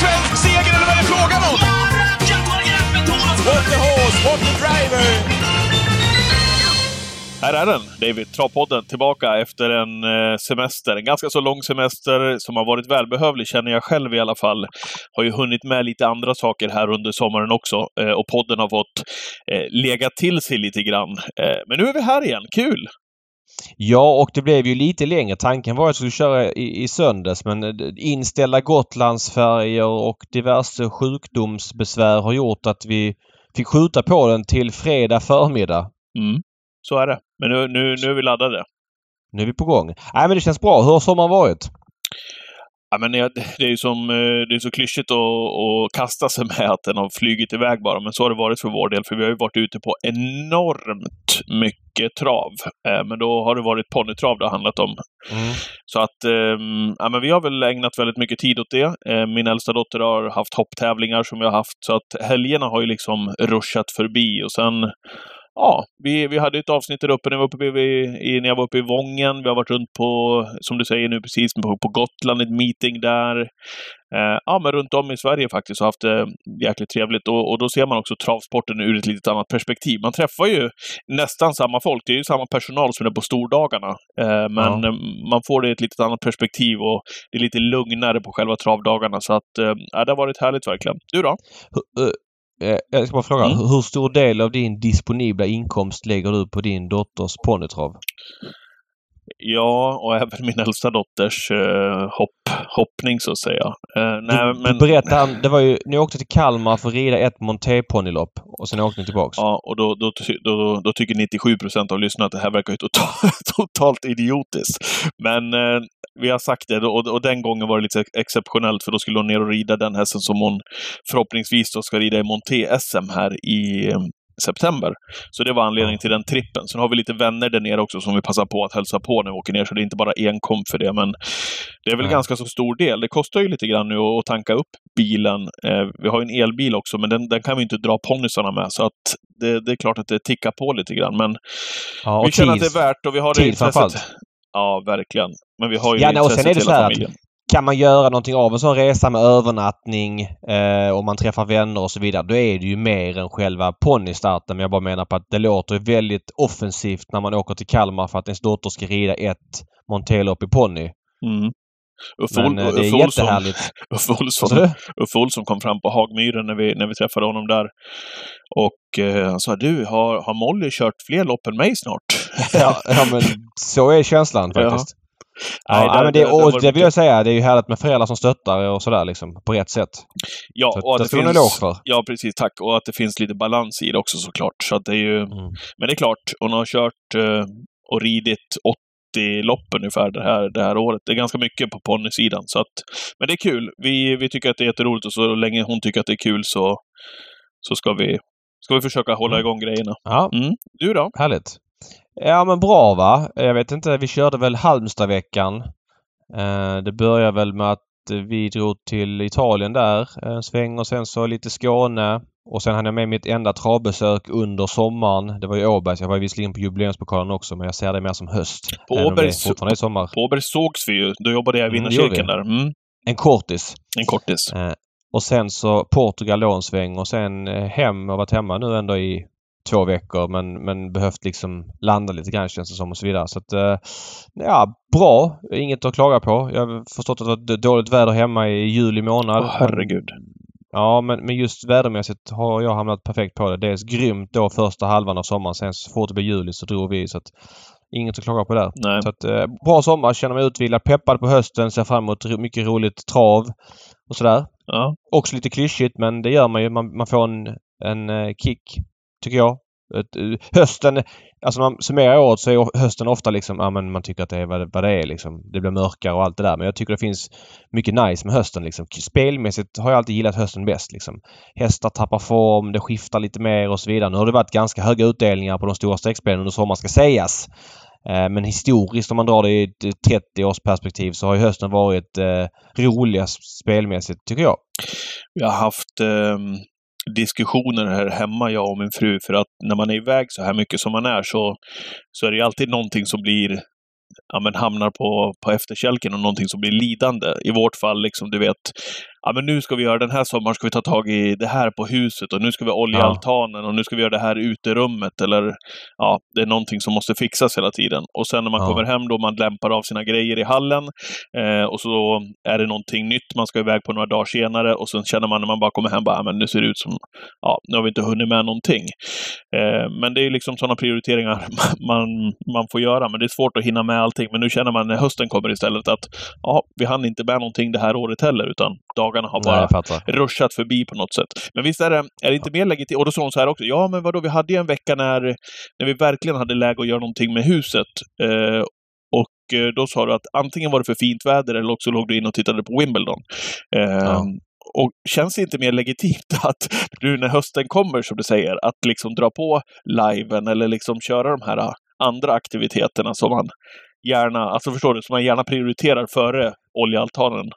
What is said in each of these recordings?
svensk seger eller vad är det frågan om? What the horse, what the driver! Här är den, David. Travpodden tillbaka efter en eh, semester. En ganska så lång semester som har varit välbehövlig, känner jag själv i alla fall. Har ju hunnit med lite andra saker här under sommaren också. Eh, och podden har fått eh, lägga till sig lite grann. Men nu är vi här igen. Kul! Ja, och det blev ju lite längre. Tanken var att vi skulle köra i, i söndags men inställda Gotlandsfärger och diverse sjukdomsbesvär har gjort att vi fick skjuta på den till fredag förmiddag. Mm. Så är det. Men nu, nu, nu är vi laddade. Nu är vi på gång. Nej men det känns bra. Hur har sommaren varit? Ja, men det, är ju som, eh, det är så klyschigt att, att kasta sig med att den har flugit iväg bara, men så har det varit för vår del, för vi har ju varit ute på enormt mycket trav. Eh, men då har det varit ponnytrav det har handlat om. Mm. Så att, ehm, ja men vi har väl ägnat väldigt mycket tid åt det. Eh, min äldsta dotter har haft hopptävlingar som vi har haft, så att helgerna har ju liksom ruschat förbi och sen ja, vi, vi hade ett avsnitt där uppe när, vi var uppe i, när jag var uppe i Vången. Vi har varit runt på, som du säger nu precis, på, på Gotland, ett meeting där. Eh, ja, men runt om i Sverige faktiskt och haft det jäkligt trevligt. Och, och, då ser man också travsporten ur ett lite annat perspektiv. Man träffar ju nästan samma folk. Det är ju samma personal som är på stordagarna. Eh, men ja. man får det i ett lite annat perspektiv och det är lite lugnare på själva travdagarna. Så att, eh, det har varit härligt verkligen. Du då? Eh, jag ska bara fråga, mm. hur stor del av din disponibla inkomst lägger du på din dotters ponnytrav? Ja, och även min äldsta dotters uh, hopp, hoppning så att säga. Uh, nej, du, men... du berättade, det var ju, ni åkte till Kalmar för att rida ett montéponnylopp och sen åkte ni tillbaks. Ja, och då, då, då, då tycker 97 procent av lyssnarna att det här verkar ju totalt, totalt idiotiskt. Men uh, vi har sagt det och, och den gången var det lite exceptionellt för då skulle hon ner och rida den hästen som hon förhoppningsvis då ska rida i Monté-SM här i september. Så det var anledningen till den trippen. Sen har vi lite vänner där nere också som vi passar på att hälsa på när vi åker ner, så det är inte bara enkom för det. Men det är väl Nej. ganska så stor del. Det kostar ju lite grann nu att tanka upp bilen. Eh, vi har ju en elbil också, men den, den kan vi inte dra ponnysarna med. Så att det, det, är klart att det tickar på lite grann. Men ja, vi känner att det är värt och vi har det intresset. Ja, verkligen. Men vi har ju ja, nej, och sen är det så här familjen. Att kan man göra någonting av en sån resa med övernattning eh, och man träffar vänner och så vidare, då är det ju mer än själva ponnystarten. Men jag bara menar på att det låter väldigt offensivt när man åker till Kalmar för att ens dotter ska rida ett monterlopp i ponny. Mm. Uffe, Men eh, det är jättehärligt. Uffe Olsson, Uffe Olsson kom fram på Hagmyren när vi, när vi träffade honom där. Och eh, han sa, du, har, har Molly kört fler lopp än mig snart? ja, ja, men så är känslan faktiskt. Nej, ja, det, men det, och det, det vill jag säga, det är ju härligt med föräldrar som stöttar och sådär liksom på rätt sätt. Ja, så och att det, finns... för. Ja, precis. Tack. Och att det finns lite balans i det också såklart. Så att det är ju... Mm. Men det är klart, hon har kört eh, och ridit 80 lopp ungefär det här, det här året. Det är ganska mycket på ponnysidan. Så att, men det är kul. Vi, vi tycker att det är jätteroligt och så länge hon tycker att det är kul så, så ska, vi, ska vi försöka hålla mm. igång grejerna. Ja. Mm. Du då? Härligt. Ja men bra va. Jag vet inte, vi körde väl Halmstadveckan. Eh, det började väl med att vi drog till Italien där en sväng och sen så lite Skåne. Och sen hade jag med mitt enda travbesök under sommaren. Det var ju Åbergs. Jag var visserligen på jubileumspokalen också men jag ser det mer som höst. På Åbergs, på Åbergs sågs vi ju. Då jobbade jag i mm, vinnarcirkeln där. Mm. En kortis. En kortis. Eh, och sen så Portugal då en sväng och sen eh, hem och varit hemma nu ändå i två veckor men, men behövt liksom landa lite grann känns det som och så vidare. Så att, eh, ja, bra. Inget att klaga på. Jag har förstått att det var dåligt väder hemma i juli månad. Åh, herregud. Ja, men, men just vädermässigt har jag hamnat perfekt på det. Dels grymt då första halvan av sommaren. Sen så fort det blev juli så drog vi. Så att, inget att klaga på där. Nej. Så att, eh, bra sommar. Känner mig utvilad. Peppad på hösten. Ser fram emot mycket roligt trav och sådär. Ja. Också lite klyschigt men det gör man ju. Man, man får en, en eh, kick tycker jag. Eh, hösten, alltså när man summerar året så är hösten ofta liksom, ja men man tycker att det är vad, vad det är liksom. Det blir mörkare och allt det där. Men jag tycker det finns mycket nice med hösten liksom. Spelmässigt har jag alltid gillat hösten bäst liksom. Hästar tappar form, det skiftar lite mer och så vidare. Nu har det varit ganska höga utdelningar på de stora streckspelen under sommaren ska sägas. Eh, men historiskt om man drar det i ett 30 års perspektiv så har ju hösten varit eh, roligast spelmässigt tycker jag. Vi har haft eh, diskussioner här hemma, jag och min fru, för att när man är iväg så här mycket som man är så, så är det alltid någonting som blir ja, men hamnar på, på efterkälken och någonting som blir lidande. I vårt fall, liksom, du vet, ja men nu ska vi göra den här sommaren ska vi ta tag i det här på huset och nu ska vi olja ja. altanen och nu ska vi göra det här uterummet eller ja, det är någonting som måste fixas hela tiden. Och sen när man ja. kommer hem då man lämpar av sina grejer i hallen eh, och så är det någonting nytt man ska iväg på några dagar senare och sen känner man när man bara kommer hem bara, men nu ser det ut som, ja, nu har vi inte hunnit med någonting. Eh, men det är liksom sådana prioriteringar man, man får göra, men det är svårt att hinna med allting. Men nu känner man när hösten kommer istället att ja, vi hann inte med någonting det här året heller, utan dagarna har bara Nej, ruschat förbi på något sätt. Men visst är det, är det inte mer legitimt? Och då sa hon så här också, ja men vadå, vi hade ju en vecka när, när vi verkligen hade läge att göra någonting med huset. Eh, och eh, då sa du att antingen var det för fint väder eller också låg du in och tittade på Wimbledon. Eh, ja. Och känns det inte mer legitimt att nu när hösten kommer, som du säger, att liksom dra på liven eller liksom köra de här andra aktiviteterna som man gärna, alltså förstår du, som man gärna prioriterar före oljealtanen.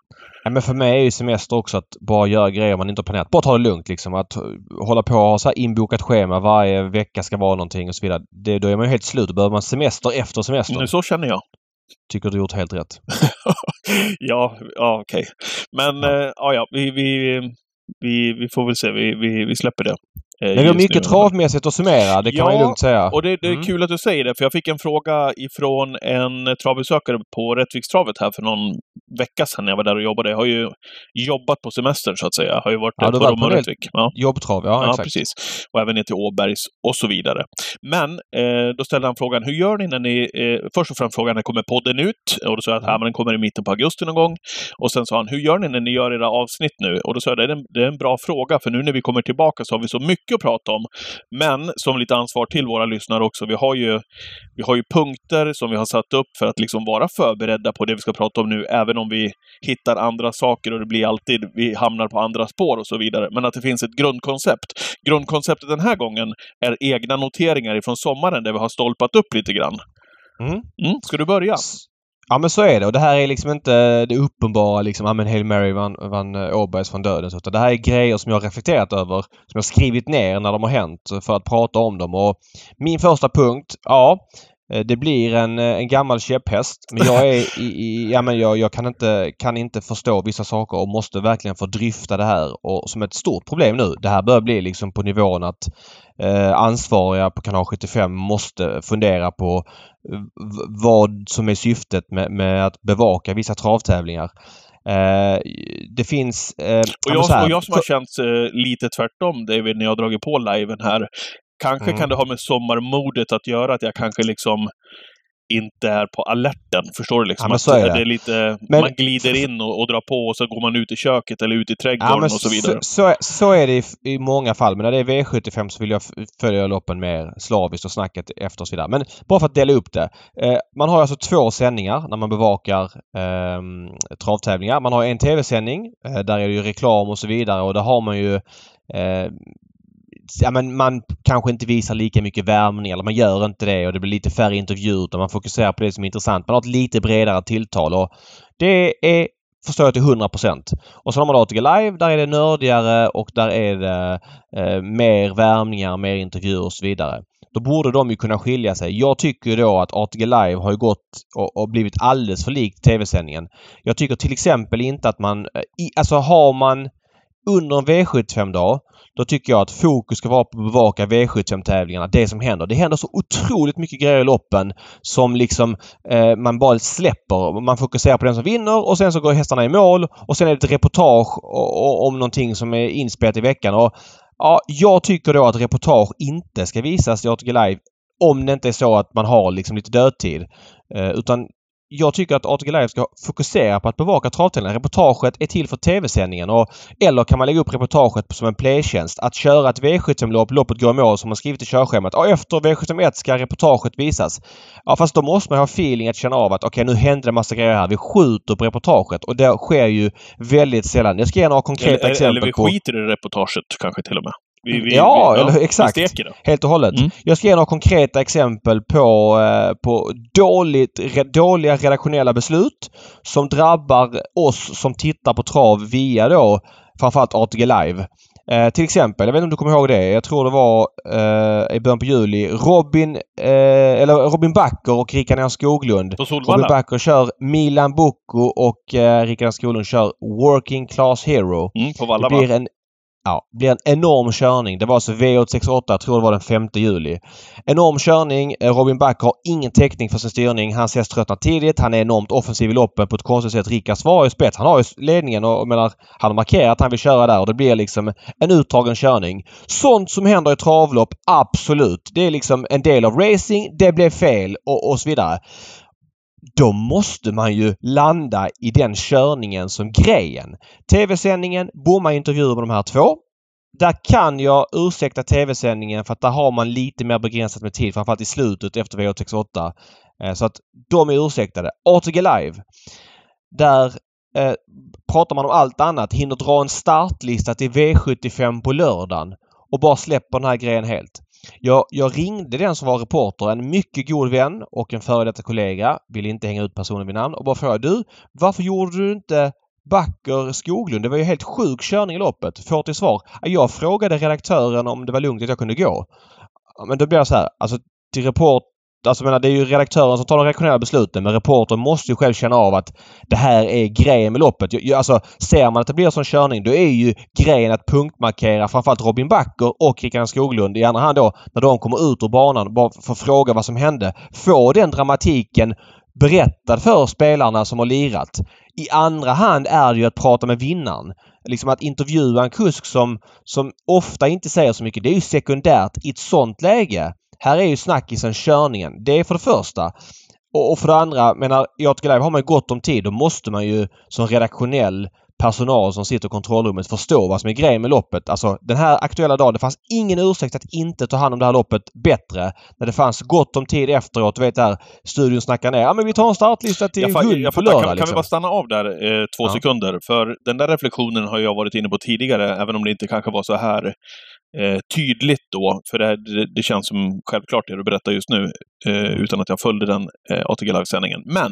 Ja, men för mig är ju semester också att bara göra grejer man inte har planerat. Bara ta det lugnt liksom. Att hålla på och ha så här inbokat schema. Varje vecka ska vara någonting och så vidare. Det, då är man ju helt slut. Då behöver man semester efter semester. Men så känner jag. Tycker du gjort helt rätt. ja, ja okej. Okay. Men ja. Äh, ja, vi, vi, vi, vi får väl se. Vi, vi, vi släpper det. Eh, Men vi har mycket nu. travmässigt att summera, det kan ja, man ju lugnt säga. och det, det är mm. kul att du säger det, för jag fick en fråga ifrån en travbesökare på Rättvikstravet här för någon vecka sedan när jag var där och jobbade. Jag har ju jobbat på semestern så att säga. Jag har ju varit ja, på Rom och Rättvik. Ja. Jobbtrav, ja, ja exakt. precis. Och även ner till Åbergs och så vidare. Men eh, då ställde han frågan, hur gör ni när ni... Eh, först och främst frågan, när kommer podden ut? Och då sa jag att mm. den kommer i mitten på augusti någon gång. Och sen sa han, hur gör ni när ni gör era avsnitt nu? Och då sa jag, det är en, det är en bra fråga, för nu när vi kommer tillbaka så har vi så mycket att prata om. Men som lite ansvar till våra lyssnare också, vi har ju, vi har ju punkter som vi har satt upp för att liksom vara förberedda på det vi ska prata om nu, även om vi hittar andra saker och det blir alltid, vi hamnar på andra spår och så vidare. Men att det finns ett grundkoncept. Grundkonceptet den här gången är egna noteringar ifrån sommaren där vi har stolpat upp lite grann. Mm. Mm. Ska du börja? Ja men så är det och det här är liksom inte det uppenbara liksom, ja men Hail Mary vann, vann eh, Åbergs från döden. Utan det här är grejer som jag har reflekterat över, som jag skrivit ner när de har hänt för att prata om dem. Och min första punkt, ja det blir en, eh, en gammal käpphäst. Men jag är i, i, ja, men jag, jag kan, inte, kan inte förstå vissa saker och måste verkligen få dryfta det här och som ett stort problem nu. Det här börjar bli liksom på nivån att eh, ansvariga på kanal 75 måste fundera på vad som är syftet med, med att bevaka vissa travtävlingar. Eh, det finns... Eh, och, jag, och jag som har känt eh, lite tvärtom, David, när jag har dragit på liven här. Kanske mm. kan det ha med sommarmodet att göra, att jag kanske liksom inte är på alerten. Förstår du? Liksom? Ja, så är det. det är lite, men, man glider in och, och, drar på och så går man ut i köket eller ut i trädgården ja, och så vidare. Så, så, så är det i, i, många fall. Men när det är V75 så vill jag följa loppen mer slaviskt och snacket efter och så vidare. Men bara för att dela upp det. Eh, man har alltså två sändningar när man bevakar eh, travtävlingar. Man har en tv-sändning. Eh, där är det ju reklam och så vidare och där har man ju eh, ja, men man kanske inte visar lika mycket värmning eller man gör inte det och det blir lite färre intervjuer utan man fokuserar på det som är intressant. Man har ett lite bredare tilltal och det är förstår jag till 100% Och så har man ATG Live. Där är det nördigare och där är det eh, mer värmningar, mer intervjuer och så vidare. Då borde de ju kunna skilja sig. Jag tycker då att ATG Live har gått och, och blivit alldeles för likt tv-sändningen. Jag tycker till exempel inte att man... Eh, I, alltså har man under en V75-dag då tycker jag att fokus ska vara på att bevaka V75-tävlingarna. Det som händer. Det händer så otroligt mycket grejer i loppen som liksom eh, man bara släpper. Man fokuserar på den som vinner och sen så går hästarna i mål och sen är det ett reportage om någonting som är inspelat i veckan. Och, ja, jag tycker då att reportage inte ska visas i ATG Live om det inte är så att man har liksom lite dödtid. Eh, utan jag tycker att ATG Live ska fokusera på att bevaka travtävlingar. Reportaget är till för tv-sändningen. Och, eller kan man lägga upp reportaget som en playtjänst. Att köra ett V75-lopp, loppet går i mål som man skrivit i körschemat. Och efter V71 ska reportaget visas. Ja fast då måste man ha feeling att känna av att okej okay, nu hände det massa grejer här. Vi skjuter på reportaget och det sker ju väldigt sällan. Jag ska ge några konkreta eller, exempel Eller vi skiter i reportaget kanske till och med. Vi, vi, ja, vi, eller, exakt. Helt och hållet. Mm. Jag ska ge några konkreta exempel på, eh, på dåligt, dåliga redaktionella beslut som drabbar oss som tittar på trav via då framförallt ATG Live. Eh, till exempel, jag vet inte om du kommer ihåg det. Jag tror det var eh, i början på juli. Robin, eh, eller Robin Backer och Rickard N Skoglund. Robin Backer kör Milan Bocco och eh, Rickard N Skoglund kör Working Class Hero. Mm, på Valla, Det blir en, ja, blir en enorm körning. Det var alltså V868, jag tror det var den 5 juli. Enorm körning. Eh, Robin Back har ingen täckning för sin styrning. Hans häst tröttnar tidigt. Han är enormt offensiv i loppen på ett konstigt sätt. Rickard svarar ju spets. Han har ju ledningen och, och menar, han har markerat att han vill köra där och det blir liksom en utdragen körning. Sånt som händer i travlopp, absolut. Det är liksom en del av racing. Det blev fel och, och så vidare. Då måste man ju landa i den körningen som grejen. TV-sändningen bommar intervjuer med de här två. Där kan jag ursäkta TV-sändningen för att där har man lite mer begränsat med tid, framförallt i slutet efter V868. Eh, så att de är ursäktade. ATG Live. Där eh, pratar man om allt annat. Hinner dra en startlista till V75 på lördagen och bara släpper den här grejen helt. Jag, jag ringde den som var reporter, en mycket god vän och en före detta kollega. Vill inte hänga ut personen vid namn och bara frågade du, varför gjorde du inte Backer Skoglund? Det var ju helt sjuk körning i loppet. Får till svar. Jag frågade redaktören om det var lugnt att jag kunde gå. Men då blir det så här, alltså till report Alltså menar, det är ju redaktören som tar de redaktionella besluten men reportern måste ju själv känna av att det här är grejen med loppet. Jag, Alltså ser man att det blir en sån körning då är ju grejen att punktmarkera framförallt Robin Backer och Rickard Skoglund. I andra hand då när de kommer ut ur banan bara för att fråga vad som hände. Få den dramatiken berättad för spelarna som har lirat. I andra hand är det ju att prata med vinnaren. Liksom att intervjua en kusk som, som ofta inte säger så mycket. Det är ju sekundärt i ett sånt läge. Här är ju snackisen körningen. Det är för det första. Och, och för det andra, menar, i ATG Live har man ju gott om tid. Då måste man ju som redaktionell personal som sitter i kontrollrummet förstå vad som är grejen med loppet. Alltså den här aktuella dagen, det fanns ingen ursäkt att inte ta hand om det här loppet bättre. När det fanns gott om tid efteråt. Du vet där studion snackar ner. Ja men vi tar en startlista till jag på lördag. Kan, kan vi liksom. bara stanna av där eh, två Ja. sekunder? För den där reflektionen har jag varit inne på tidigare, även om det inte kanske var så här eh, tydligt då. För det, här, det, känns som självklart det du berättar just nu, eh, utan att jag följde den eh, ATG Live-sändningen. Men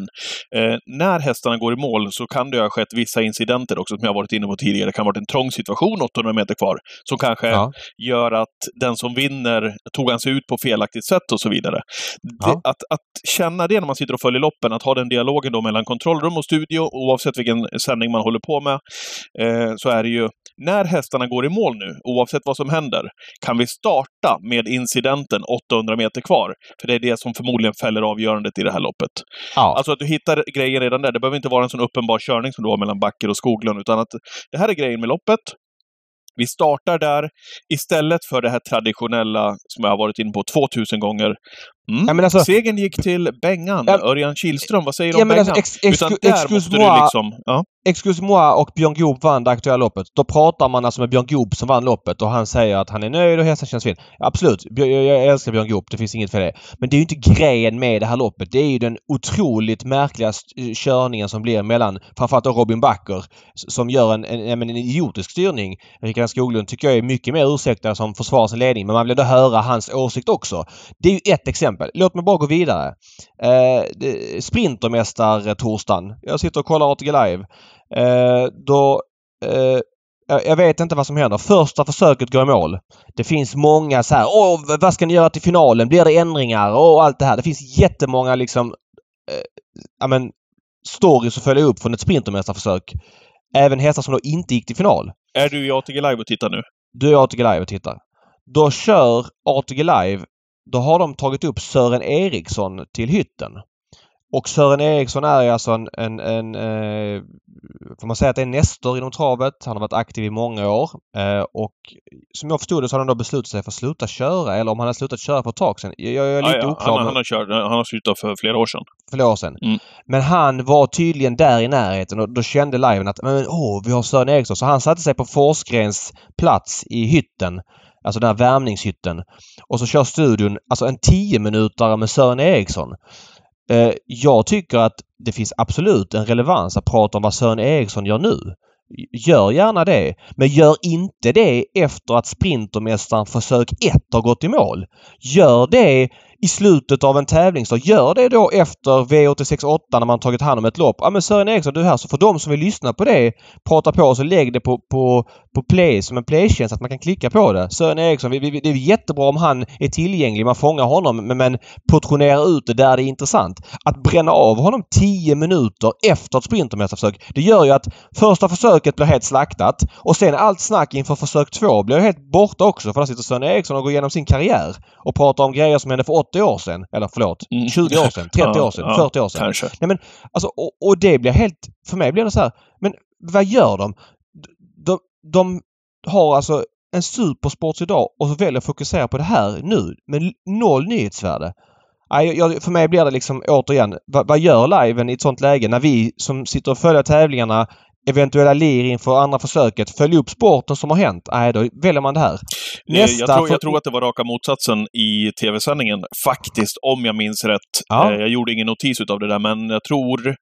eh, när hästarna går i mål så kan det ha skett vissa incidenter också, som jag varit inne på tidigare. Det kan ha varit en trång situation 800 meter kvar, som kanske Ja. gör att den som vinner tog han sig ut på felaktigt sätt och så vidare. Det, Ja. att, att känna det när man sitter och följer loppen, att ha den dialogen då mellan kontrollrum och studio, oavsett vilken sändning man håller på med, eh, så är det ju när hästarna går i mål nu, oavsett vad som händer, kan vi starta med incidenten 800 meter kvar. För det är det som förmodligen fäller avgörandet i det här loppet. Ja. Alltså att du hittar grejen redan där. Det behöver inte vara en sån uppenbar körning som du har mellan Backer och Skoglund, utan att det här är grejen med loppet. Vi startar där istället för det här traditionella som jag har varit inne på 2000 gånger. Mm. Ja, men alltså- Segern gick till Bengan, Ja, Örjan Kihlström. Vad säger du Ja, om men Bengan? alltså, ex, Utan där måste du moi, liksom... Ja. Excuse moi och Björn Goop vann det aktuella loppet. Då pratar man alltså med Björn Goop som vann loppet och han säger att han är nöjd och hästen känns fin. Absolut, jag, jag älskar Björn Goop. Det finns inget för det. Men det är ju inte grejen med det här loppet. Det är ju den otroligt märkliga körningen som blir mellan framförallt Robin Backer som gör en, en, en, en idiotisk styrning. Rickard Skoglund tycker jag är mycket mer ursäktad som försvarar sin ledning men man vill ändå höra hans åsikt också. Det är ju ett exempel. Låt mig bara gå vidare. Eh, Sprintermästar-torsdagen. Jag sitter och kollar ATG Live. Eh, då eh, jag- vet inte vad som händer. Första försöket går i mål. Det finns många så här. Åh, vad ska ni göra till finalen? Blir det ändringar? Och allt det här. Det finns jättemånga liksom eh, ja, men, stories att följa upp från ett sprintermästarförsök. Även hästar som då inte gick till final. Är du i ATG Live och tittar nu? Du är ATG Live och tittar. Då kör ATG Live. Då har de tagit upp Sören Eriksson till hytten. Och Sören Eriksson är alltså en, en, en eh, får man säga att det är nestor inom travet. Han har varit aktiv i många år. Eh, och som jag förstod det så har han då beslutat sig för att sluta köra. Eller om han har slutat köra för ett tag sedan. Jag, jag är lite Ja, ja. oklar. Han, han, har kört, han har slutat för flera år sedan. flera år sedan. Mm. Men han var tydligen där i närheten och då kände liven att men, åh, vi har Sören Eriksson. Så han satte sig på Forsgrens plats i hytten. Alltså den här värmningshytten. Och så kör studion alltså en 10 minutare med Sören Eriksson. Eh, jag tycker att det finns absolut en relevans att prata om vad Sören Eriksson gör nu. Gör gärna det. Men gör inte det efter att Sprintermästaren försök 1 har gått i mål. Gör det i slutet av en tävlingsdag. Gör det då efter V86.8 när man tagit hand om ett lopp. Ja men Sören Eriksson du är här så för de som vill lyssna på det prata på och så lägg det på, på, på play som en playtjänst att man kan klicka på det. Sören Eriksson, vi, vi, det är jättebra om han är tillgänglig. Man fångar honom men, men portionera ut det där det är intressant. Att bränna av honom 10 minuter efter ett sprintermästarförsök. Det gör ju att första försöket blir helt slaktat och sen allt snack inför försök två blir helt borta också för där sitter Sören Eriksson och går igenom sin karriär och pratar om grejer som hände för 80 år sedan. Eller förlåt, 20 mm. år sedan, 30 ja, år sedan, ja, 40 år sedan. Kanske. Nej, men, alltså, och, och, det blir helt... För mig blir det så här, men vad gör de? De, de har alltså en supersports idag och så väljer att fokusera på det här nu med noll nyhetsvärde. Jag, för mig blir det liksom återigen, vad, vad gör liven i ett sånt läge när vi som sitter och följer tävlingarna eventuella lir inför andra försöket. Följ upp sporten som har hänt. Nej, då väljer man det här. Nästa jag, tror, jag tror att det var raka motsatsen i tv-sändningen, faktiskt, om jag minns rätt. Ja. Eh, jag gjorde ingen notis utav det där, men jag tror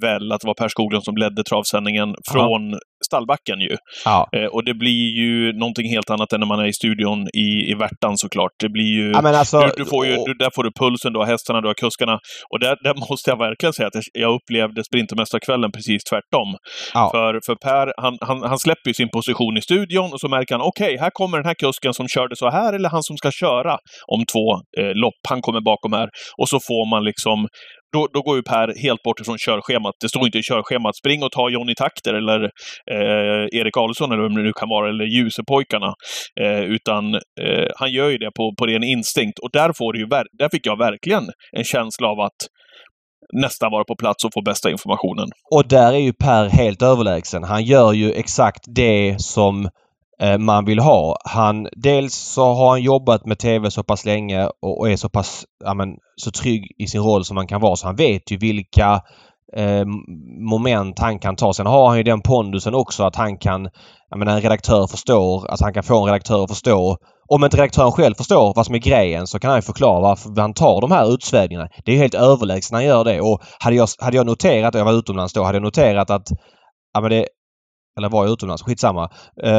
väl att det var Per Skoglund som ledde travsändningen från Aha. stallbacken ju. Ja. Eh, och det blir ju någonting helt annat än när man är i studion i, i Värtan såklart. Det blir ju... Ja, alltså, du, du, får ju du, där får du pulsen, du har hästarna, du har kuskarna. Och där, där måste jag verkligen säga att jag upplevde Sprintermästarkvällen precis tvärtom. Ja. För, för Per, han, han, han släpper ju sin position i studion och så märker han, okej, okay, här kommer den här kusken som körde så här, eller han som ska köra om två eh, lopp. Han kommer bakom här. Och så får man liksom då, då går ju Per helt bort ifrån körschemat. Det står inte i körschemat spring och ta Johnny Takter eller eh, Erik Karlsson eller vem det nu kan vara, eller Ljusepojkarna. Eh, utan eh, han gör ju det på, på ren instinkt. Och där, får det ju, där fick jag verkligen en känsla av att nästan vara på plats och få bästa informationen. Och där är ju Per helt överlägsen. Han gör ju exakt det som Eh, man vill ha. Han, dels så har han jobbat med TV så pass länge och, och är så pass ja, men, så trygg i sin roll som man kan vara så han vet ju vilka eh, moment han kan ta. Sen har han ju den pondusen också att han kan, jag menar en redaktör förstår, att han kan få en redaktör att förstå. Om inte redaktören själv förstår vad som är grejen så kan han ju förklara varför han tar de här utsvävningarna. Det är ju helt överlägset när han gör det och hade jag, hade jag noterat, jag var utomlands då, hade jag noterat att ja, men det, eller var jag utomlands? Skitsamma. Uh,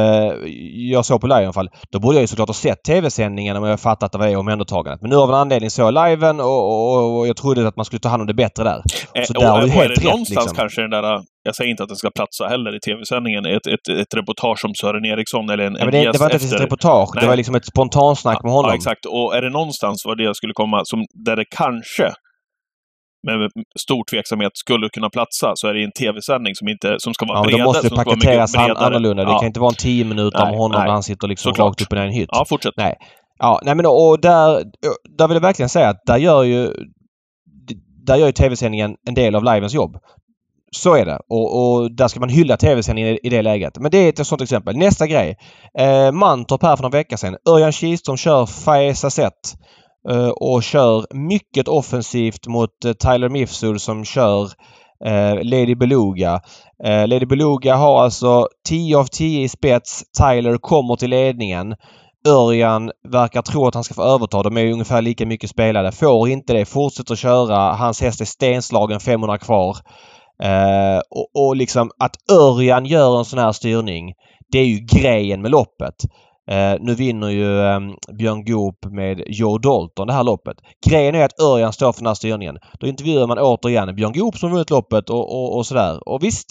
jag såg på live i alla fall. Då borde jag ju såklart ha sett tv-sändningen om jag fattat att det var omhändertagandet. Men nu av en anledning såg jag liven och, och, och, jag trodde att man skulle ta hand om det bättre där. Eh, så eh, där och, har du helt är det rätt. Någonstans liksom. kanske den där jag säger inte att det ska platsa heller i tv-sändningen. Ett, ett, ett reportage om Sören Eriksson eller en, ja, men det, det var inte efter... ett reportage. Nej. Det var liksom ett spontansnack med honom. Ja, exakt. Och är det någonstans var det jag skulle komma, som, där det kanske med stor tveksamhet skulle kunna platsa så är det en tv-sändning som, inte, som ska vara ja, bredare. Då måste det paketeras annorlunda. Det kan inte vara en tio minuter med honom nej. när han sitter liksom rakt upp i en hytt. Ja, fortsätt. Nej. Ja, nej men och där, där vill jag verkligen säga att där gör ju där gör ju tv-sändningen en del av livens jobb. Så är det. Och, och där ska man hylla tv-sändningen i, i, det läget. Men det är ett sånt exempel. Nästa grej. Eh, Mantorp här för några veckor sedan. Örjan Kihlström kör Faeza Set. Eh, och kör mycket offensivt mot eh, Tyler Mifsud som kör eh, Lady Beluga. Lady Beluga har alltså 10 av 10 i spets. Tyler kommer till ledningen. Örjan verkar tro att han ska få överta. De är ungefär lika mycket spelade. Får inte det. Fortsätter köra. Hans häst är stenslagen 500 kvar. Eh, och, och liksom att Örjan gör en sån här styrning. Det är ju grejen med loppet. Eh, nu vinner ju eh, Björn Goop med Joe Dalton det här loppet. Grejen är att Örjan står för den här styrningen. Då intervjuar man återigen Björn Goop som vunnit loppet och, och, och sådär. Och visst,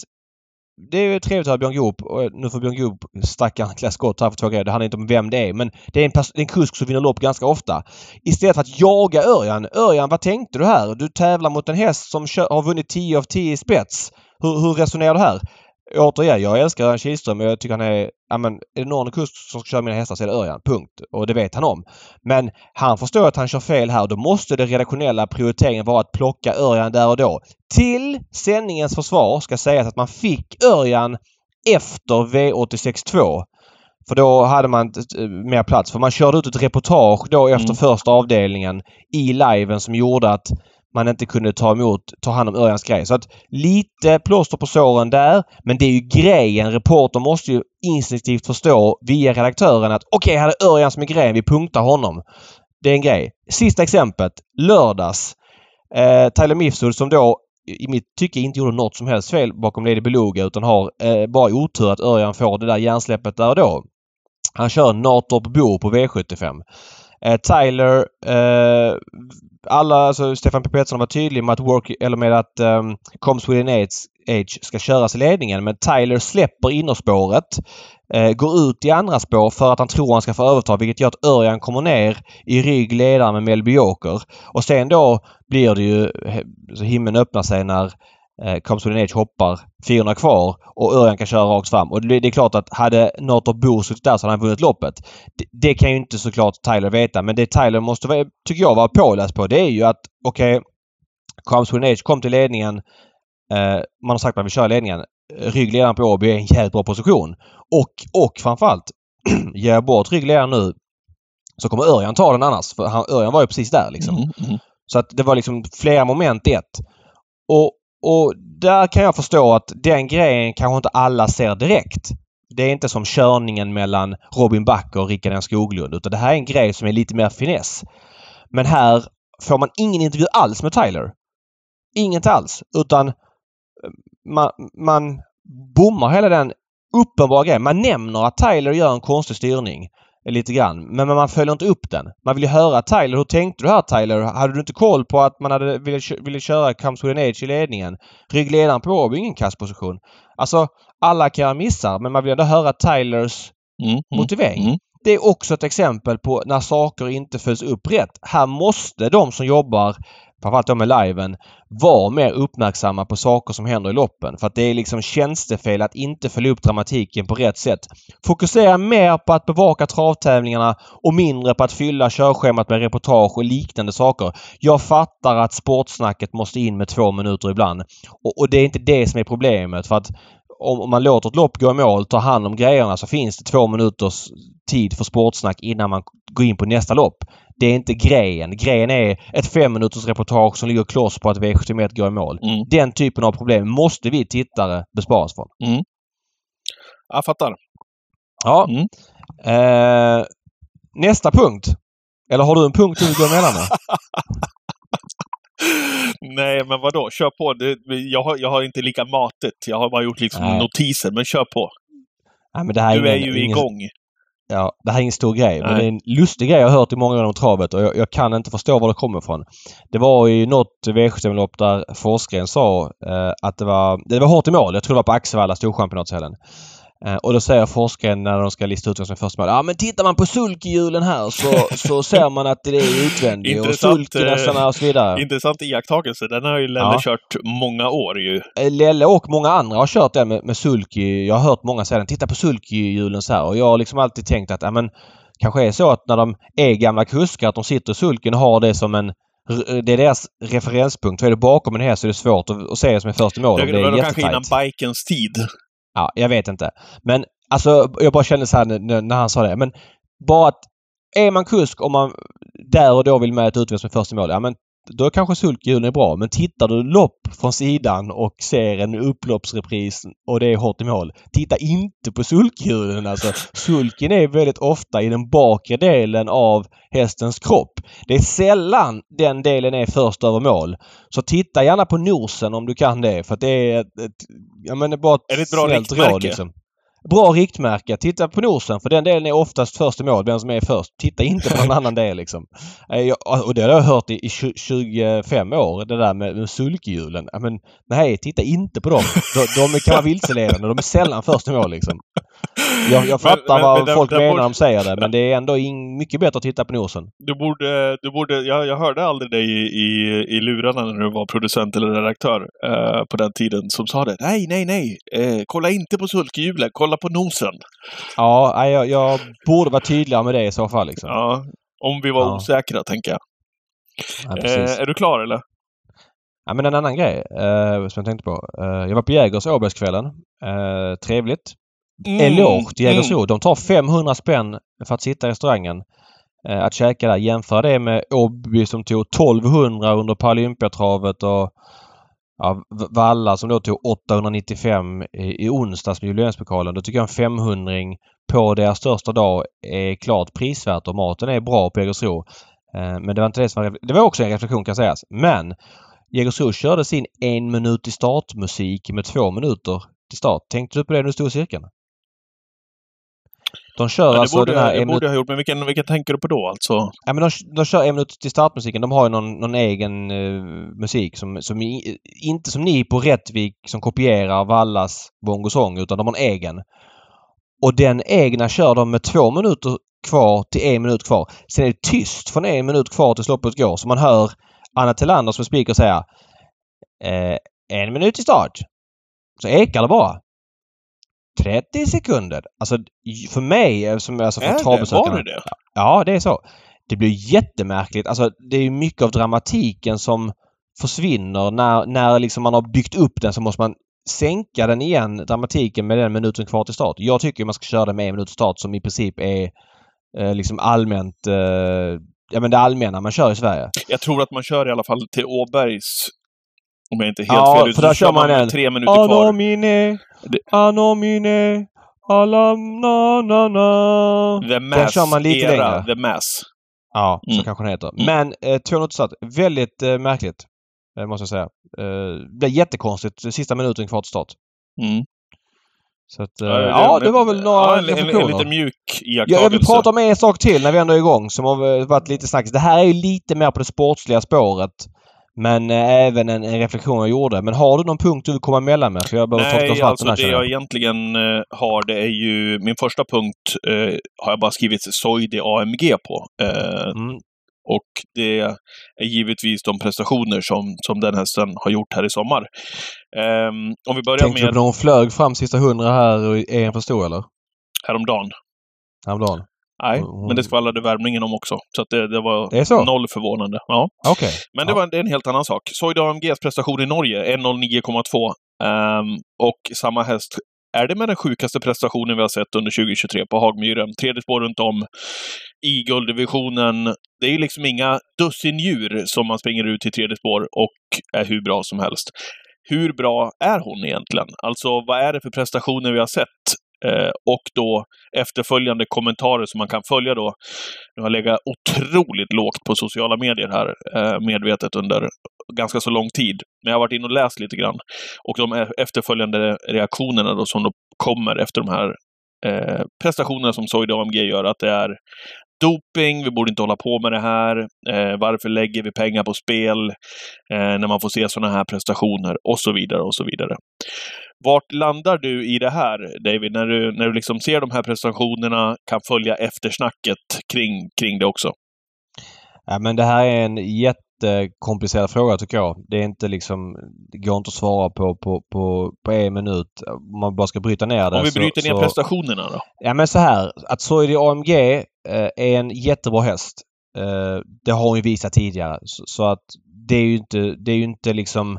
det är ju trevligt att ha Björn Goop. Och nu får Björn Goop stackaren klä skott här för två grejer. Det handlar inte om vem det är. Men det är en, en kusk som vinner lopp ganska ofta. Istället för att jaga Örjan. Örjan, vad tänkte du här? Du tävlar mot en häst som har vunnit 10 av 10 i spets. Hur, hur resonerar du här? Återigen, jag älskar Örjan Kihlström och jag tycker han är... Ja men, är det någon kust som ska köra mina hästar så är det Örjan. Punkt. Och det vet han om. Men han förstår att han kör fel här. Då måste det redaktionella prioriteringen vara att plocka Örjan där och då. Till sändningens försvar ska sägas att man fick Örjan efter V86.2. För då hade man mer plats. För man körde ut ett reportage då efter mm. första avdelningen i liven som gjorde att man inte kunde ta emot, ta hand om Örjans grej. Så att lite plåster på såren där. Men det är ju grejen. Reportern måste ju instinktivt förstå via redaktören att okej, okay, här är Örjan som är grejen. Vi punktar honom. Det är en grej. Sista exemplet. Lördags. Eh, Tyler Mifsud som då i mitt tycke inte gjorde något som helst fel bakom Lady Beluga utan har eh, bara otur att Örjan får det där hjärnsläppet där och då. Han kör Natorp Bo på V75. Eh, Tyler, eh, alla, alltså Stefan P. Pettersson var tydlig med att work, eller med att ehm, um, Comes Within Age, Age ska köras i ledningen. Men Tyler släpper innerspåret. Eh, går ut i andra spår för att han tror han ska få överta vilket gör att Örjan kommer ner i rygg ledaren med Melby Joker. Och sen då blir det ju... Så himlen öppnar sig när eh, Comston Edge hoppar 400 kvar och Örjan kan köra rakt fram. Och det, är klart att hade Northrop Bo suttit där så hade han vunnit loppet. Det, det, kan ju inte såklart Tyler veta men det Tyler måste, vara, tycker jag, vara påläst på det är ju att okej, okay, Comston Edge kom till ledningen. Eh, man har sagt att man vill köra ledningen. Ryggledaren på Åby är en jävligt bra position. Och, och framförallt, ger jag bort ryggledaren nu så kommer Örjan ta den annars. För han, Örjan var ju precis där liksom. Mm, mm. Så att det var liksom flera moment i ett. Och, och där kan jag förstå att den grejen kanske inte alla ser direkt. Det är inte som körningen mellan Robin Backer och Rickard N Skoglund utan det här är en grej som är lite mer finess. Men här får man ingen intervju alls med Tyler. Inget alls. Utan eh, man, man bommar hela den uppenbara grejen. Man nämner att Tyler gör en konstig styrning lite grann. Men man följer inte upp den. Man vill ju höra Tyler. Hur tänkte du här Tyler? Hade du inte koll på att man hade ville, ville köra Comes with an Age i ledningen? Ryggledaren på Åby ingen kastposition. Alltså, alla kan göra missar men man vill ändå höra Tylers mm, mm, motivering. Mm. Det är också ett exempel på när saker inte följs upp rätt. Här måste de som jobbar framförallt då med liven, var mer uppmärksamma på saker som händer i loppen. För att det är liksom tjänstefel att inte följa upp dramatiken på rätt sätt. Fokusera mer på att bevaka travtävlingarna och mindre på att fylla körschemat med reportage och liknande saker. Jag fattar att sportsnacket måste in med två minuter ibland. Och, och det är inte det som är problemet. för att om man låter ett lopp gå i mål, tar hand om grejerna så finns det två minuters tid för sportsnack innan man går in på nästa lopp. Det är inte grejen. Grejen är ett fem minuters reportage som ligger kloss på att V71 går i mål. Mm. Den typen av problem måste vi tittare besparas från. Mm. Jag fattar. Ja. Mm. Eh, nästa punkt. Eller har du en punkt du vill gå emellan med? Nej, men vadå? Kör på. Det, jag, har, jag har inte lika matet. Jag har bara gjort liksom notiser, men kör på. Nej, men det här du är, ingen, ju ingen, igång. Ja, det här är ingen stor grej. Nej. Men det är en lustig grej jag har hört i många år om travet och jag, jag, kan inte förstå var det kommer ifrån. Det var i något V75-lopp där Forsgren sa eh, att det var, det var hårt i mål. Jag tror det var på Axevalla, Storchampionatshelgen. Eh, och då säger forskaren när de ska lista ut vad som är första mål. Ja men tittar man på sulkhjulen här så, så ser man att det är utvändigt och sulknäsarna och så vidare. Intressant iakttagelse. Den har ju Lelle ja. kört många år ju. Eh, Lelle och många andra har kört den med, med sulky. Jag har hört många säga den. Titta på sulkhjulen så här. Och jag har liksom alltid tänkt att ja, men, kanske är så att när de är gamla kuskar att de sitter i sulken och har det som en det är deras referenspunkt. För är det bakom en häst så är det svårt att, att se som är först i mål. Det, det, det var kanske innan bikens tid. Ja, jag vet inte. Men alltså jag bara kände så här när, när han sa det. Men bara att är man kusk och man där och då vill med ett utvisning med första mål. Ja men då kanske sulkhjulen är bra. Men tittar du lopp från sidan och ser en upploppsrepris och det är hårt i mål. Titta inte på sulkhjulen alltså. Sulken är väldigt ofta i den bakre delen av hästens kropp. Det är sällan den delen är först över mål. Så titta gärna på nosen om du kan det. För det är ett, ett jag menar bara ett, är det ett bra riktmärke? Råd, liksom. Bra riktmärke. Titta på nosen för den delen är oftast först i mål, vem som är först. Titta inte på någon annan del liksom. Eh, och det har jag hört i, i 25 år, det där med, med sulkhjulen. Men nej, titta inte på dem. De, de kan vara vilseledande. De är sällan först i mål liksom. Jag, jag fattar men, vad men, folk menar när de säger det men det är ändå in, mycket bättre att titta på nosen. Du borde, du borde, jag, jag hörde aldrig dig i, i, i lurarna när du var producent eller redaktör eh, på den tiden som sa det. Nej, nej, nej! Eh, kolla inte på sulkhjulet, kolla på nosen! Ja, jag, jag borde vara tydligare med det i så fall. Liksom. Ja, om vi var ja. osäkra, tänker jag. Ja, eh, är du klar eller? Ja, men en annan grej eh, som jag tänkte på. Eh, jag var på Jägers Åbergskvällen. Eh, trevligt. Mm. Eloge till Jägersro. Mm. De tar 500 spänn för att sitta i restaurangen. Eh, att käka där. Jämföra det med Åby som tog 1200 under Paralympiatravet och ja, Valla som då tog 895 i, i onsdags med jubileumspokalen. Då tycker jag en 500 på deras största dag är klart prisvärt och maten är bra på Jägersro. Eh, men det var inte det som var... Det var också en reflektion kan sägas. Men Jägersro körde sin en minut i startmusik med två minuter till start. Tänkte du på det när du stod i cirkeln? De kör Ja, alltså borde, den här det borde jag ha gjort, men vilken, vilken tänker du på då alltså? ja, men de, de kör en minut till startmusiken. De har ju någon, någon egen eh, musik som, som i, inte som ni på Rättvik som kopierar Vallas bongosång utan de har en egen. Och den egna kör de med två minuter kvar till en minut kvar. Sen är det tyst från en minut kvar tills loppet går. Så man hör Anna Tillander som speaker säga eh, en minut till start. Så ekar det bara. 30 sekunder. Alltså för mig eh, som alltså för travbesökarna. Var det det? Ja, det är så. Det blir jättemärkligt. Alltså det är mycket av dramatiken som försvinner när, när liksom man har byggt upp den så måste man sänka den igen, dramatiken, med den minuten kvar till start. Jag tycker man ska köra den med en minut till start som i princip är eh, liksom allmänt eh, ja men det allmänna man kör i Sverige. Jag tror att man kör i alla fall till Åbergs, om jag inte är helt Ja, fel ute, där kör man en tre minuter kvar. Anomine, Det- anomine, alam na na na. The Mass kör man lite era, längre. The Mass. Ja, så Mm. kanske den heter. Mm. Men eh, två minuter start. Väldigt eh, märkligt. Eh, måste jag säga. Eh, det blev jättekonstigt sista minuten kvar till start. Mm. Så att, eh, ja, det var väl några ja, en, en, en lite mjuk Ja, iakttagelse. jag vill prata om en sak till när vi ändå är igång som har varit lite snackis. Det här är ju lite mer på det sportsliga spåret. Men eh, även en, en reflektion jag gjorde. Men har du någon punkt du vill komma emellan med? För jag behöver Nej, alltså här det jag egentligen eh, har det är ju... Min första punkt eh, har jag bara skrivit Soidi AMG på. Eh, Mm. och det är givetvis de prestationer som, som den hästen har gjort här i sommar. Ehm, om vi börjar Tänkte du med på när hon flög fram sista hundra här i EM för stor eller? häromdagen. Häromdagen? Nej, Mm. men det skvallrade värmningen om också. Så att det, det var Det noll förvånande. Ja. Okej. Men det Ja. var en, det en helt annan sak. Soida AMGs prestation i Norge, 1.09,2. Ehm, och samma häst, är det med den sjukaste prestationen vi har sett under 2023 på Hagmyren? Tredje spår runt om i gulddivisionen. Det är liksom inga dussin djur som man springer ut i tredje spår och är hur bra som helst. Hur bra är hon egentligen? Alltså, vad är det för prestationer vi har sett? Eh, och då efterföljande kommentarer som man kan följa då. Jag har legat otroligt lågt på sociala medier här, eh, medvetet under ganska så lång tid. Men jag har varit inne och läst lite grann. Och de e-, efterföljande reaktionerna då som då kommer efter de här eh, prestationerna som Soida AMG gör, att det är doping, vi borde inte hålla på med det här, eh, varför lägger vi pengar på spel eh, när man får se sådana här prestationer och så vidare och så vidare. Vart landar du i det här, David, när du, när du liksom ser de här prestationerna, kan följa eftersnacket kring, kring det också? Ja, men det här är en jättekomplicerad fråga tycker jag. Det är inte liksom... Det går inte att svara på på, på, på en minut. Om man bara ska bryta ner det. Om vi så- bryter ner så, prestationerna då? Ja men så här. Att Soidi AMG eh, är en jättebra häst. Eh, det har hon ju visat tidigare. Så, så att det är ju inte, det är ju inte liksom...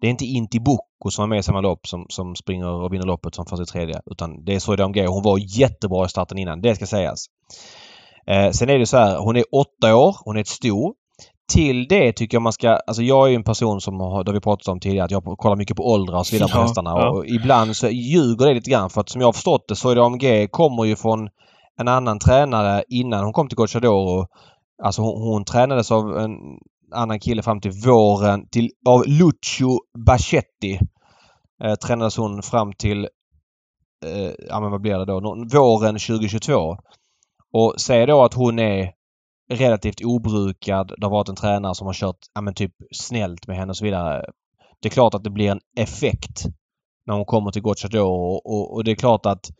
Det är inte Inti Bocco som var med i samma lopp som, som springer och vinner loppet som först i tredje. Utan det är Soidi AMG. Hon var jättebra i starten innan. Det ska sägas. Eh, sen är det så här. Hon är åtta år. Hon är ett sto. Till det tycker jag man ska... Alltså jag är ju en person som har, det har vi pratat om tidigare, att jag kollar mycket på åldrar och så vidare på Ja, hästarna. ja. Och ibland så ljuger det lite grann för att som jag har förstått det så är det AMG kommer ju från en annan tränare innan hon kom till Gocciadoro. Alltså hon, hon tränades av en annan kille fram till våren till, av Lucio Bacetti Eh, tränades hon fram till, eh, ja men vad blir det då, våren 2022. Och säg då att hon är relativt obrukad. Det har varit en tränare som har kört ja, men typ snällt med henne och så vidare. Det är klart att det blir en effekt när hon kommer till Gocciador och, och, och det är klart att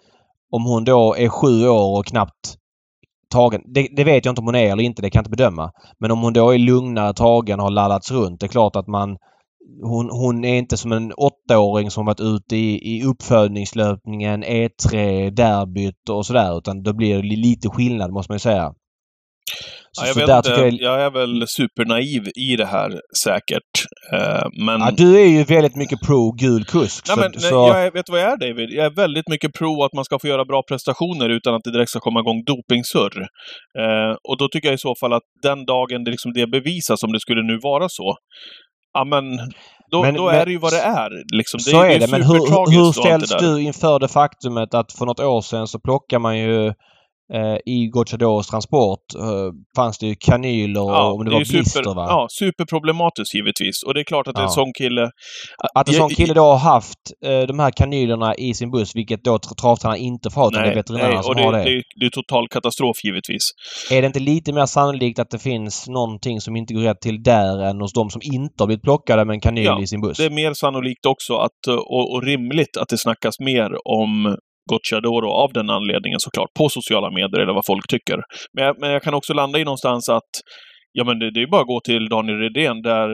om hon då är sju år och knappt tagen. Det, det vet jag inte om hon är eller inte, det kan jag inte bedöma. Men om hon då är lugnare tagen och har laddats runt. Det är klart att man hon, hon är inte som en åttaåring som varit ute i, i uppfödningslöpningen, E3, derbyt och sådär. Utan då blir det lite skillnad måste man ju säga. Så, Ja, jag, vet inte, jag, jag är väl supernaiv i det här säkert. Eh, men... ja, du är ju väldigt mycket pro gul kusk. Nej, så, men, nej, så, jag är, vet du vad jag är David? Jag är väldigt mycket pro att man ska få göra bra prestationer utan att det direkt ska komma igång dopingsurr. Eh, och då tycker jag i så fall att den dagen det, liksom det bevisas, om det skulle nu vara så, ja men då, Men- då men- är det ju vad det är. Liksom. så är det. Men hur, hur det ställs du inför det faktumet att för något år sedan så plockar man ju i Gocciadoros transport eh, fanns det ju kanyler och Ja, om det, är var super, blister va? Ja, superproblematiskt givetvis. Och det är klart att Ja. en sån kille... Att en sån kille då har haft eh, de här kanylerna i sin buss, vilket då tra- travtränaren inte får ha, utan det är veterinärerna nej, som det, har det. det, det är total katastrof givetvis. Är det inte lite mer sannolikt att det finns någonting som inte går rätt till där än hos de som inte har blivit plockade med en kanyl Ja, i sin buss? Det är mer sannolikt också att, eh, och, och rimligt att det snackas mer om Gocciadoro av den anledningen såklart, på sociala medier eller vad folk tycker. Men jag, men jag kan också landa i någonstans att ja, men det, det är bara att gå till Daniel Redén där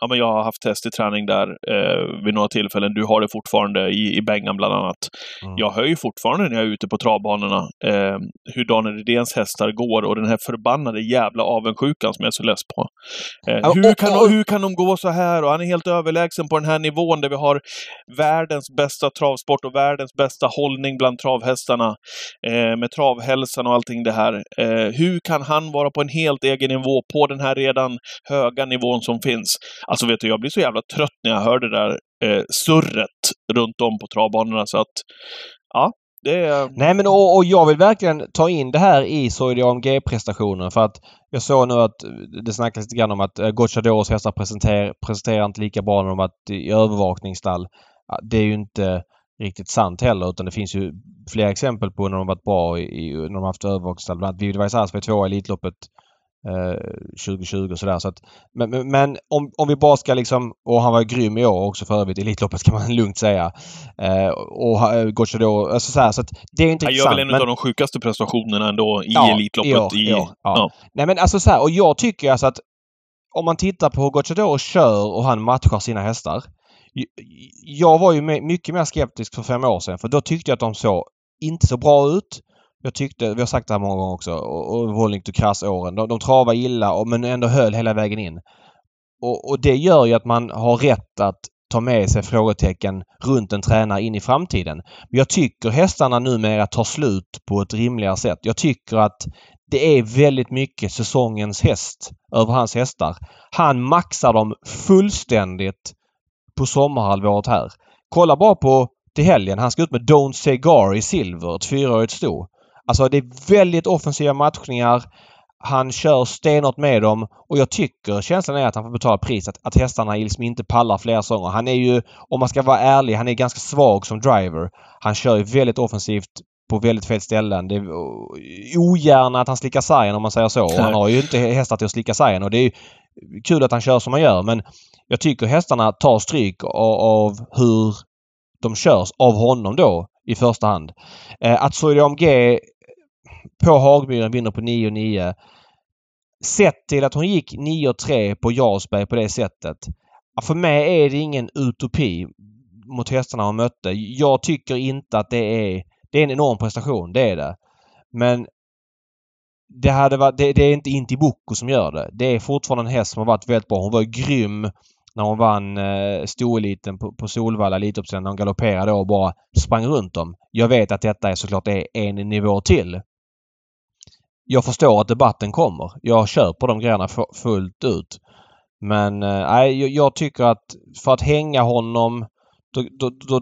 Ja, men jag har haft test i träning där eh, vid några tillfällen. Du har det fortfarande i, i Bengan bland annat. Mm. Jag ju fortfarande när jag är ute på travbanorna eh, hur Daniel Redéns hästar går och den här förbannade jävla avundsjukan som jag är så less på. Eh, hur, kan, hur kan de gå så här? Och han är helt överlägsen på den här nivån där vi har världens bästa travsport och världens bästa hållning bland travhästarna eh, med travhälsan och allting det här. Eh, hur kan han vara på en helt egen nivå på den här redan höga nivån som finns? Alltså vet du, jag blir så jävla trött när jag hör det där eh, surret runt om på travbanorna så att ja, det är... Nej men och, och jag vill verkligen ta in det här i Soidi AMG-prestationen för att jag såg nu att det snackas lite grann om att eh, Gocciadoros hästar presenterar, presenterar inte lika bra när de varit i övervakningsstall. Det är ju inte riktigt sant heller utan det finns ju flera exempel på när de varit bra i, när de haft övervakningsstall. Bland annat Vivid Vaisas var tvåa i Elitloppet 2020 och sådär. Så att, men men, om, om vi bara ska liksom, och han var grym i år också för övrigt i Elitloppet kan man lugnt säga. Eh, och uh, Gocciadoro, alltså så, här, så att det är inte Han gör väl en men- av de sjukaste prestationerna ändå i Ja, Elitloppet. i år, i, i år, ja. ja. Nej men alltså så här, och jag tycker alltså att om man tittar på hur Gocciadoro kör och han matchar sina hästar. Jag var ju mycket mer skeptisk för fem år sedan för då tyckte jag att de såg inte så bra ut. Jag tyckte, vi har sagt det här många gånger också, och, och Volling to Krass åren. De, de travar illa och, men ändå höll hela vägen in. Och, och det gör ju att man har rätt att ta med sig frågetecken runt en tränare in i framtiden. Men jag tycker hästarna numera tar slut på ett rimligare sätt. Jag tycker att det är väldigt mycket säsongens häst över hans hästar. Han maxar dem fullständigt på sommarhalvåret här. Kolla bara på till helgen. Han ska ut med Don't Say Gar i silver, ett fyraårigt sto. Alltså det är väldigt offensiva matchningar. Han kör stenhårt med dem och jag tycker känslan är att han får betala priset. Att hästarna liksom inte pallar flera säsonger. Han är ju, om man ska vara ärlig, han är ganska svag som driver. Han kör ju väldigt offensivt på väldigt fel ställen. Det är ogärna att han slickar sargen om man säger så. Och han har ju inte hästar till att slicka sargen och det är kul att han kör som han gör men jag tycker hästarna tar stryk av, hur de körs av honom då i första hand. Eh, att Soide AMG på Hagmyren vinner på 9-9. Sett till att hon gick 9-3 på Jarlsberg på det sättet. För mig är det ingen utopi mot hästarna hon mötte. Jag tycker inte att det är... Det är en enorm prestation, det är det. Men det, hade varit, det, det är inte Intiboko som gör det. Det är fortfarande en häst som har varit väldigt bra. Hon var grym när hon vann eh, storeliten på, på Solvalla Elitloppsställen när hon galopperade och bara sprang runt dem. Jag vet att detta är såklart är en nivå till. Jag förstår att debatten kommer. Jag köper de grejerna fullt ut. Men eh, nej, jag, jag tycker att för att hänga honom då, då, då,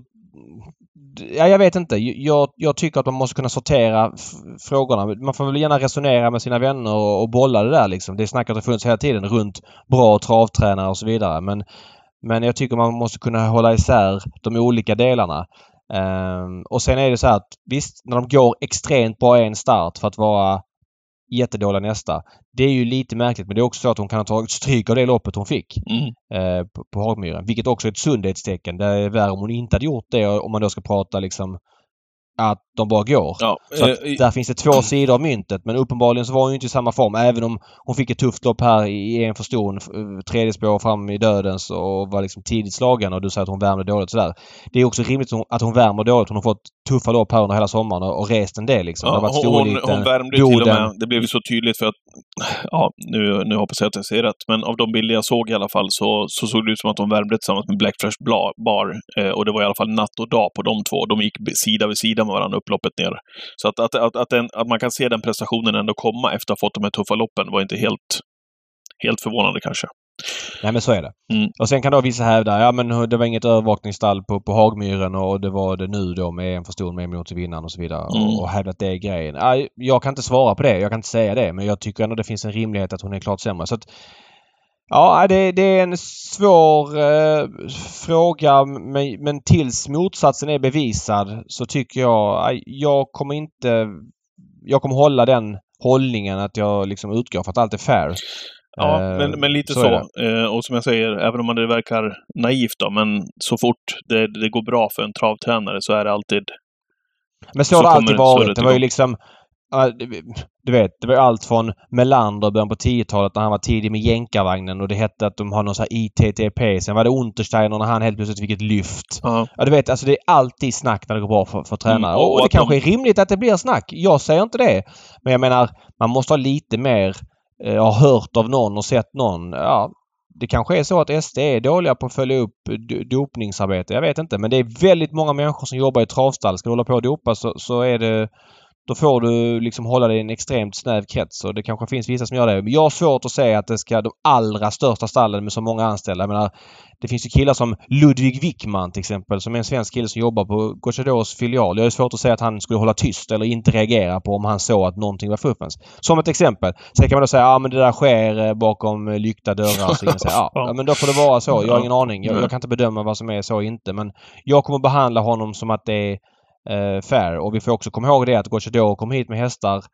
Ja, jag vet inte. Jag, jag tycker att man måste kunna sortera frågorna. Man får väl gärna resonera med sina vänner och, och bolla det där liksom. Det snacket har funnits hela tiden runt bra travtränare och så vidare. Men, men jag tycker man måste kunna hålla isär de olika delarna. Um, och sen är det så här att visst, när de går extremt bra en start för att vara jättedåliga nästa. Det är ju lite märkligt men det är också så att hon kan ha tagit stryk av det loppet hon fick Mm. eh, på, på Hagmyren. Vilket också är ett sundhetstecken. Det är värre om hon inte hade gjort det om man då ska prata liksom att de bara går. Ja, Så eh, där finns det två sidor av myntet men uppenbarligen så var hon ju inte i samma form även om hon fick ett tufft lopp här i en för stor, eh, tredje spår fram i dödens och var liksom tidigt slagen och du säger att hon värmde dåligt sådär. Det är också rimligt att hon- hon värmer dåligt. Hon har fått tuffa lopp här under hela sommaren och, rest en del liksom. Ja, det har varit hon, hon, hon värmde till och med. Det blev ju så tydligt för att, ja, nu, nu hoppas jag att jag ser rätt, men av de bilder jag såg i alla fall så, så såg det ut som att de värmde tillsammans med Black Fresh Bla- Bar. Eh, och det var i alla fall natt och dag på de två. De gick sida vid sida med varandra upploppet ner. Så att, att, att, att, den, att man kan se den prestationen ändå komma efter att ha fått de här tuffa loppen var inte helt, helt förvånande kanske. Nej men så är det. Mm. Och sen kan då vissa hävda ja men det var inget övervakningsstall på, på Hagmyren och det var det nu då med en för stor med en minut till vinnaren och så vidare. Mm. Och, och hävda att det är grejen. Ja, jag kan inte svara på det. Jag kan inte säga det. Men jag tycker ändå det finns en rimlighet att hon är klart sämre. Så att, Ja, det, det är en svår eh, fråga men, men tills motsatsen är bevisad så tycker jag, jag kommer inte, jag kommer hålla den hållningen att jag liksom utgår för att allt är fair. Ja, Eh, men, men lite så så. Eh, och som jag säger, även om det verkar naivt då, men så fort det, det går bra för en travtränare så är det alltid... Men så så har det alltid varit. surret Det var ju liksom du vet, det var allt från Melander början på 10-talet när han var tidig med jänkarvagnen och det hette att de har någon sån här ITTP. Sen var det Untersteiner när han helt plötsligt fick ett lyft. Ja, Ja, du vet, alltså det är alltid snack när det går bra för, för tränare. Mm, och- och, det kanske de- är rimligt att det blir snack. Jag säger inte det. Men jag menar, man måste ha lite mer, eh, ha hört av någon och sett någon. Ja, det kanske är så att SD är dåliga på att följa upp dopningsarbete. Jag vet inte. Men det är väldigt många människor som jobbar i travstall. Ska du hålla på och dopa så, så är det då får du liksom hålla dig i en extremt snäv krets och det kanske finns vissa som gör det. Men jag har svårt att säga att det ska de allra största stallen med så många anställda. Jag menar, det finns ju killar som Ludvig Wickman till exempel som är en svensk kille som jobbar på Gocciadors filial. Jag har svårt att säga att han skulle hålla tyst eller inte reagera på om han såg att någonting var fuffens. Som ett exempel. Sen kan man då säga ja men det där sker eh, bakom eh, lyckta dörrar. Så säger, ja, ja men då får det vara så. Jag har ingen aning. Jag, jag kan inte bedöma vad som är så och inte. Men jag kommer behandla honom som att det är eh, fair. Och vi får också komma ihåg det att Gocciador kom hit med hästar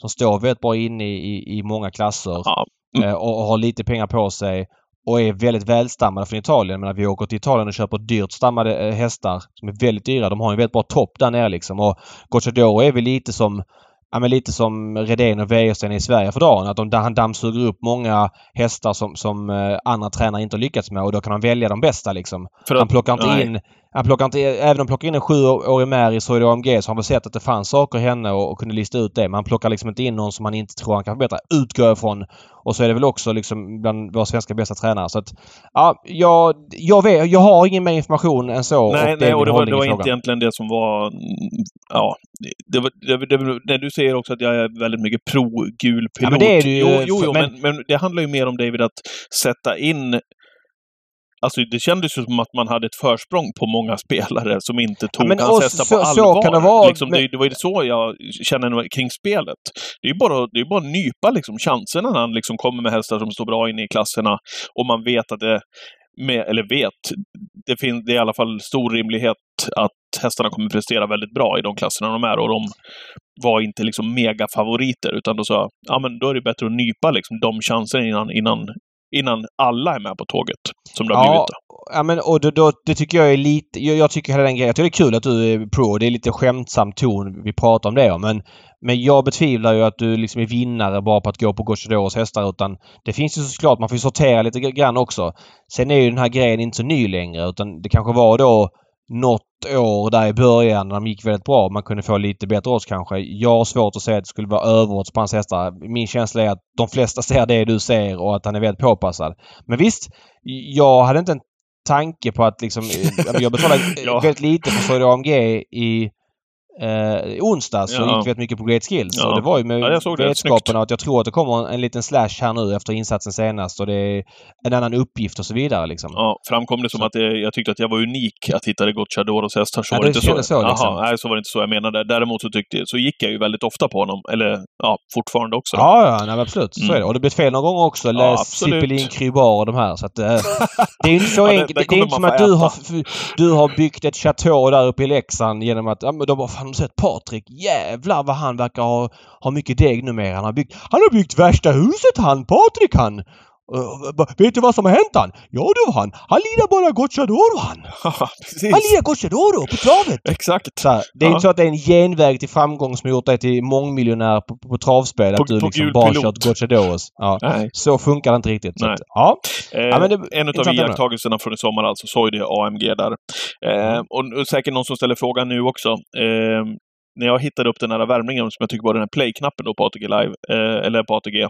som står väldigt bra inne i, i, i många klasser ja, eh, och, och har lite pengar på sig och är väldigt välstammade från Italien. Men vi åker till Italien och köper dyrt stammade eh, hästar som är väldigt dyra. De har en väldigt bra topp där nere liksom. Och Gocciadoro är väl lite som Ja, men lite som Redén och Wäjersten i Sverige för dagen. Att de, han dammsuger upp många hästar som, som eh, andra tränare inte har lyckats med och då kan han välja de bästa liksom. för Han att, plockar inte nej. in... Han plockar inte, även om han plockar in en sjuårig Mary så i AMG så har han väl sett att det fanns saker i henne och, och kunde lista ut det. Men han plockar liksom inte in någon som han inte tror han kan förbättra. Utgår ifrån. Och så är det väl också liksom bland våra svenska bästa tränare. Så att, ja, jag, jag, vet, jag har ingen mer information än så. Nej, och det nej, är och det var, det var inte egentligen det som var... Ja, det var, det, det, när du säger också att jag är väldigt mycket pro-gul pilot. Ja, men det är du ju, Jo, jo, för- men, men det handlar ju mer om David att sätta in Alltså det kändes ju som att man hade ett försprång på många spelare som inte tog men hans hästar så- på så allvar. kan det vara, liksom, men- det, det var ju så jag känner kring spelet. Det är ju bara, det är bara att nypa liksom, chanserna när han liksom kommer med hästar som står bra inne i klasserna och man vet att det med, eller vet, det, finns, det är i alla fall stor rimlighet att hästarna kommer prestera väldigt bra i de klasserna de är och de var inte liksom megafavoriter utan då sa ja men då är det bättre att nypa liksom de chanserna innan, innan, innan alla är med på tåget. Som det har Ja, blivit. Ja men och då, då, det tycker jag är lite... Jag, jag tycker hela den grejen... Jag tycker det är kul att du är pro. Det är lite skämtsam ton vi pratar om det men Men jag betvivlar ju att du liksom är vinnare bara på att gå på Gocciadoros hästar utan det finns ju såklart, man får ju sortera lite grann också. Sen är ju den här grejen inte så ny längre utan det kanske var då något år där i början när de gick väldigt bra. Man kunde få lite bättre odds kanske. Jag har svårt att säga att det skulle vara överodds på hans hästar. Min känsla är att de flesta ser det du ser och att han är väldigt påpassad. Men visst, jag hade inte en tanke på att liksom... Jag betalade Ja. väldigt lite för Soida AMG i eh, i onsdags så Ja. gick väldigt mycket på Great Skills. Ja. Och det var ju med Ja, det. vetskapen att jag tror att det kommer en liten slash här nu efter insatsen senast och det är en annan uppgift och så vidare liksom. Ja, framkom det som Så- att det, jag tyckte att jag var unik att hitta Gocciadoros hästar så Ja, var det det inte så. så, liksom. Nej, så var det inte så jag menade. Däremot så, tyckte, så gick jag ju väldigt ofta på honom. Eller ja, fortfarande också. då. Ja, ja nej, absolut. Så Mm. är det. Och det blev fel någon gång också. Läs. Zippelin, Krybar och de här. Så att, eh, det är inte så Ja, det- enkelt. det Det, är inte som att du har, du har byggt ett chateau där uppe i Leksand genom att ja, men de bara, fan har du sett Patrik? Jävlar vad han verkar ha, ha mycket deg numera. Han har byggt, han har byggt värsta huset han, Patrik han! Vet du vad som har hänt han? Ja du han, han lirar bara Gocciadoro han! Ja, precis. Han lirar Gocciadoro på travet! Exakt. Så här, det är Ja. inte så att det är en genväg till framgång som gjort dig till mångmiljonär på, på, travspel. På- att du på liksom bara pilot. kört Gocciadoros. Ja. Nej. Så funkar det inte riktigt. Så Nej. att, ja. Eh, Ja, men det- en av iakttagelserna från i sommar alltså, Soide AMG där. Eh, Mm. och, och säkert någon som ställer frågan nu också. Eh, när jag hittade upp den här värmningen som jag tycker var den här play-knappen då på ATG Live, eh, eller på ATG,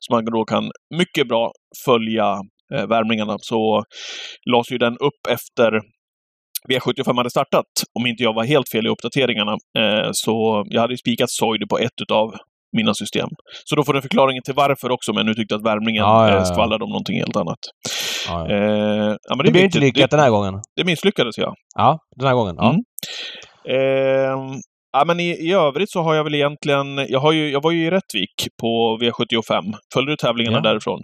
så man då kan mycket bra följa eh, värmningarna, så lades ju den upp efter V75 hade startat, om inte jag var helt fel i uppdateringarna. Eh, så jag hade ju spikat Soide på ett utav mina system. Så då får du förklaringen till varför också, men nu tyckte att värmningen Ja, ja, ja. eh, skvallrade om någonting helt annat. Ja, ja. Eh, ja, men Det blev inte lyckat det, den här gången. det misslyckades, ja. Ja, den här gången. Ja. Mm. Eh, ja, men i, I övrigt så har jag väl egentligen... Jag, har ju, jag var ju i Rättvik på V75. Följde du tävlingarna Ja. därifrån?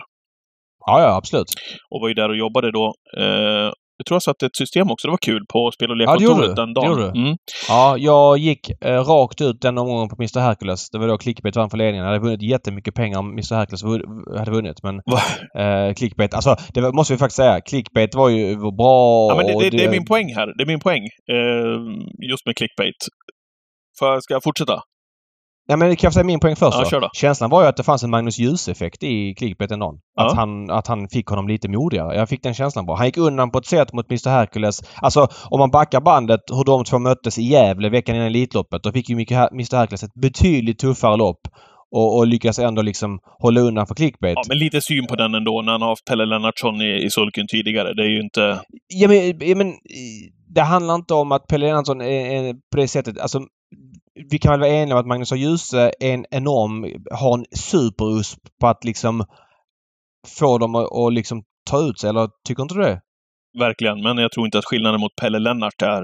ja, ja, absolut. Och var ju där och jobbade då. Eh, jag tror jag satte ett system också. Det var kul på spel och Ja, det lekkontoret du. den Det dagen. gjorde du. Mm. Ja, jag gick eh, rakt ut den omgången på Mr Hercules. Det var då Clickbait vann för ledningen. Jag hade vunnit jättemycket pengar om Mr Hercules hade vunnit. Men eh, Clickbait, alltså det var- måste vi faktiskt säga. Clickbait var ju var bra Ja, men det, det, det är min poäng här. Det är min poäng. Eh, just med clickbait. För, ska jag fortsätta? Nej men kan jag säga min poäng först Ja, då? kör då. Känslan var ju att det fanns en Magnus Djuse-effekt i Clickbait en dagen. Att, Ja. han, att han fick honom lite modigare. Jag fick den känslan bara. Han gick undan på ett sätt mot Mr Hercules. Alltså om man backar bandet hur de två möttes i Gävle veckan innan Elitloppet. Då fick ju Mr Hercules ett betydligt tuffare lopp. Och, och lyckas ändå liksom hålla undan för Clickbait. Ja, men lite syn på den ändå, när han har haft Pelle Lennartsson i, i sulken tidigare. Det är ju inte... Ja men, ja, men det handlar inte om att Pelle Lennartsson är, är på det sättet. Alltså, vi kan väl vara eniga om att Magnus Djuse är en enorm, har en superusp på att liksom få dem att, att liksom ta ut sig. Eller tycker inte du det? Verkligen. Men jag tror inte att skillnaden mot Pelle Lennart är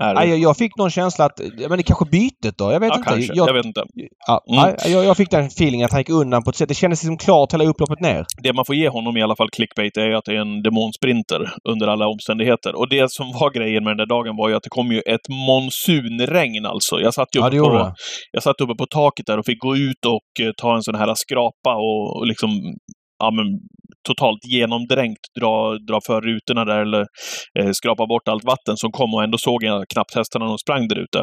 är Nej, jag, jag fick någon känsla att, ja, men det kanske bytet då? Jag vet ja, inte. kanske. Jag, vet inte. ja, Mm. nej, jag, jag fick den feelingen att han gick undan på ett sätt. Det kändes liksom klart hela upploppet ner. Det man får ge honom i alla fall, clickbait, är att det är en demonsprinter under alla omständigheter. Och det som var grejen med den där dagen var ju att det kom ju ett monsunregn alltså. Jag satt ju Ja, uppe, gjorde på, jag satt uppe på taket där och fick gå ut och eh, ta en sån här skrapa och, och liksom ja, men, totalt genomdränkt dra, dra för rutorna där eller eh, skrapa bort allt vatten som kom och ändå såg jag knappt hästarna när de sprang där ute.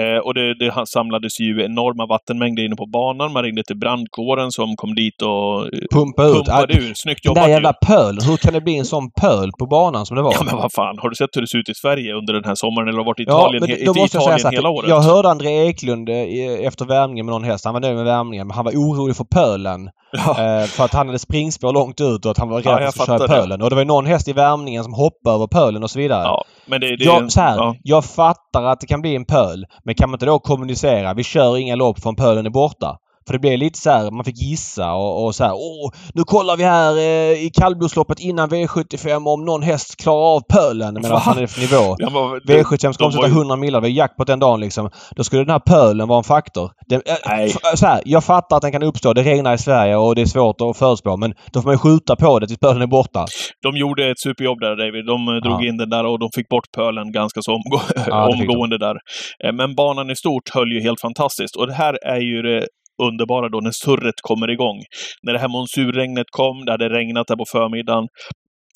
Eh, och det, det samlades ju enorma vattenmängder inne på banan. Man ringde till brandkåren som kom dit och eh, Pumpa ut. pumpade Ja, ur. Snyggt Den jobbat där ju. jävla pölen. Hur kan det bli en sån pöl på banan som det var? Ja, men vad fan. Har du sett hur det ser ut i Sverige under den här sommaren? Eller har varit i Ja, Italien, men he- då måste jag säga Italien så här, hela året? Jag hörde André Eklund eh, efter värmningen med någon häst. Han var nöjd med värmningen men han var orolig för pölen. Ja. Eh, för att han hade springspår långt ut och att han var rädd Ja, att han skulle köra pölen. Och det var någon häst i värmningen som hoppade över pölen och så vidare. Ja, men det, det jag, så här, ja. jag fattar att det kan bli en pöl. Men kan man inte då kommunicera? Vi kör inga lopp förrän pölen är borta. För det blev lite så här, man fick gissa och, och så här, åh, nu kollar vi här eh, i kallblodsloppet innan V75 om någon häst klarar av pölen. Men Va? vad fan är det för nivå? Ja, men, V75 ska de omsätta var ju- 100 miljoner. Det var jackpot den dagen liksom. Då skulle den här pölen vara en faktor. Den, äh, Nej. f- så här, jag fattar att den kan uppstå. Det regnar i Sverige och det är svårt att förutspå. Men då får man ju skjuta på det tills pölen är borta. de gjorde ett superjobb där, David. De eh, drog Ja. in den där och de fick bort pölen ganska så omgå Ja, omgående där. Eh, Men banan i stort höll ju helt fantastiskt. Och det här är ju det underbara då när surret kommer igång. När det här monsurregnet kom, det hade regnat där på förmiddagen.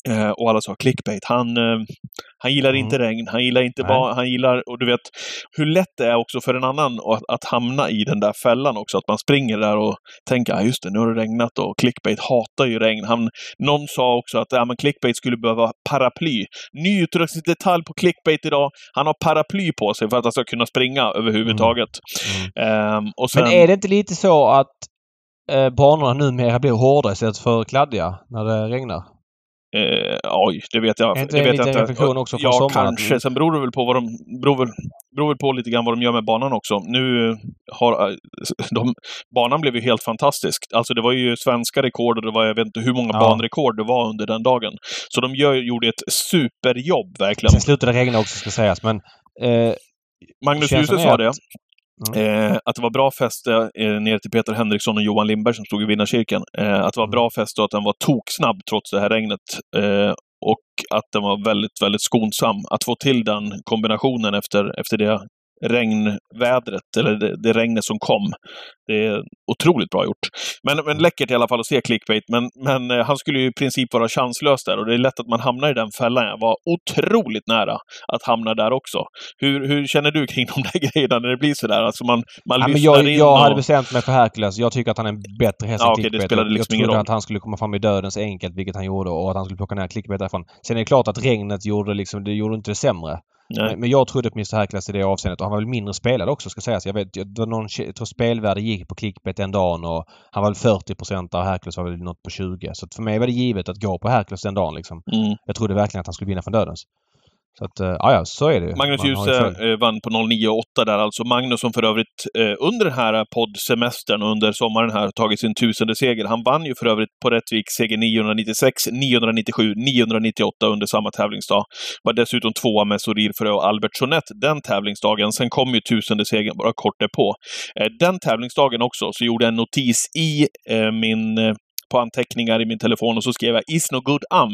Eh, och alla sa clickbait. Han, eh, han gillar Mm. inte regn, han gillar inte Nej. ba, han gillar, och du vet hur lätt det är också för en annan att, att hamna i den där fällan också. Att man springer där och tänker, ja just det, nu har det regnat och clickbait hatar ju regn. Han, någon sa också att ja, men clickbait skulle behöva paraply. Ny utrustningsdetalj på clickbait idag. Han har paraply på sig för att han ska kunna springa överhuvudtaget. Ehm, och sen, Men är det inte lite så att eh, banorna numera blir hårdare istället för kladdiga när det regnar? Eh, oj, det vet jag, det det vet jag inte. reflektion också från ja, sommaren? kanske. Sen beror det väl på vad de... Beror väl, beror väl på lite grann vad de gör med banan också. Nu har... eh, De, banan blev ju helt fantastisk. Alltså det var ju svenska rekord och det var, jag vet inte hur många Ja. banrekord det var under den dagen. Så de gör, gjorde ett superjobb verkligen. Sen slutade det regna också ska sägas men eh, Magnus Djuse sa att- det. Eh, att det var bra fäste eh, ner till Peter Henriksson och Johan Lindberg som stod i vinnarcirkeln. Eh, att det var Mm. bra fäste och att den var toksnabb trots det här regnet. Eh, och att den var väldigt, väldigt skonsam. Att få till den kombinationen efter, efter det regnvädret, eller det, det regnet som kom. Det är otroligt bra gjort. Men, men läckert i alla fall att se clickbait. Men, men eh, han skulle ju i princip vara chanslös där och det är lätt att man hamnar i den fällan. Jag var otroligt nära att hamna där också. Hur, hur känner du kring de där grejerna när det blir sådär? Alltså man, man Ja, men jag, in jag och... hade bestämt mig för Hercules. Jag tycker att han är en bättre häst Ja, än det Clickbait. spelade liksom jag trodde att han skulle komma fram i dödens enkelt, vilket han gjorde, och att han skulle plocka ner Clickbait därifrån. Sen är det klart att regnet gjorde liksom, det gjorde inte det sämre. Nej. Men- jag trodde på Mr Hercules i det avseendet och han var väl mindre spelad också ska sägas. Jag vet, jag, det var någon, jag tror spelvärde gick på Clickbait den dagen och han var väl 40 procent och Hercules var väl något på 20. Så för mig var det givet att gå på Hercules den dagen liksom. Mm. Jag trodde verkligen att han skulle vinna från dödens. Så att, eh, ja, ja, så är det. Magnus Djuse eh, vann på 09,8 där alltså. Magnus som för övrigt eh, under den här poddsemestern och under sommaren här tagit sin tusende seger. Han vann ju för övrigt på Rättvik seger 996, 997, 998 under samma tävlingsdag. Var dessutom tvåa med Sorir Frö och Albert Sonett den tävlingsdagen. Sen kom ju tusende segern bara kort därpå. Den tävlingsdagen också så gjorde jag en notis i min på anteckningar i min telefon och så skrev jag Is no good am,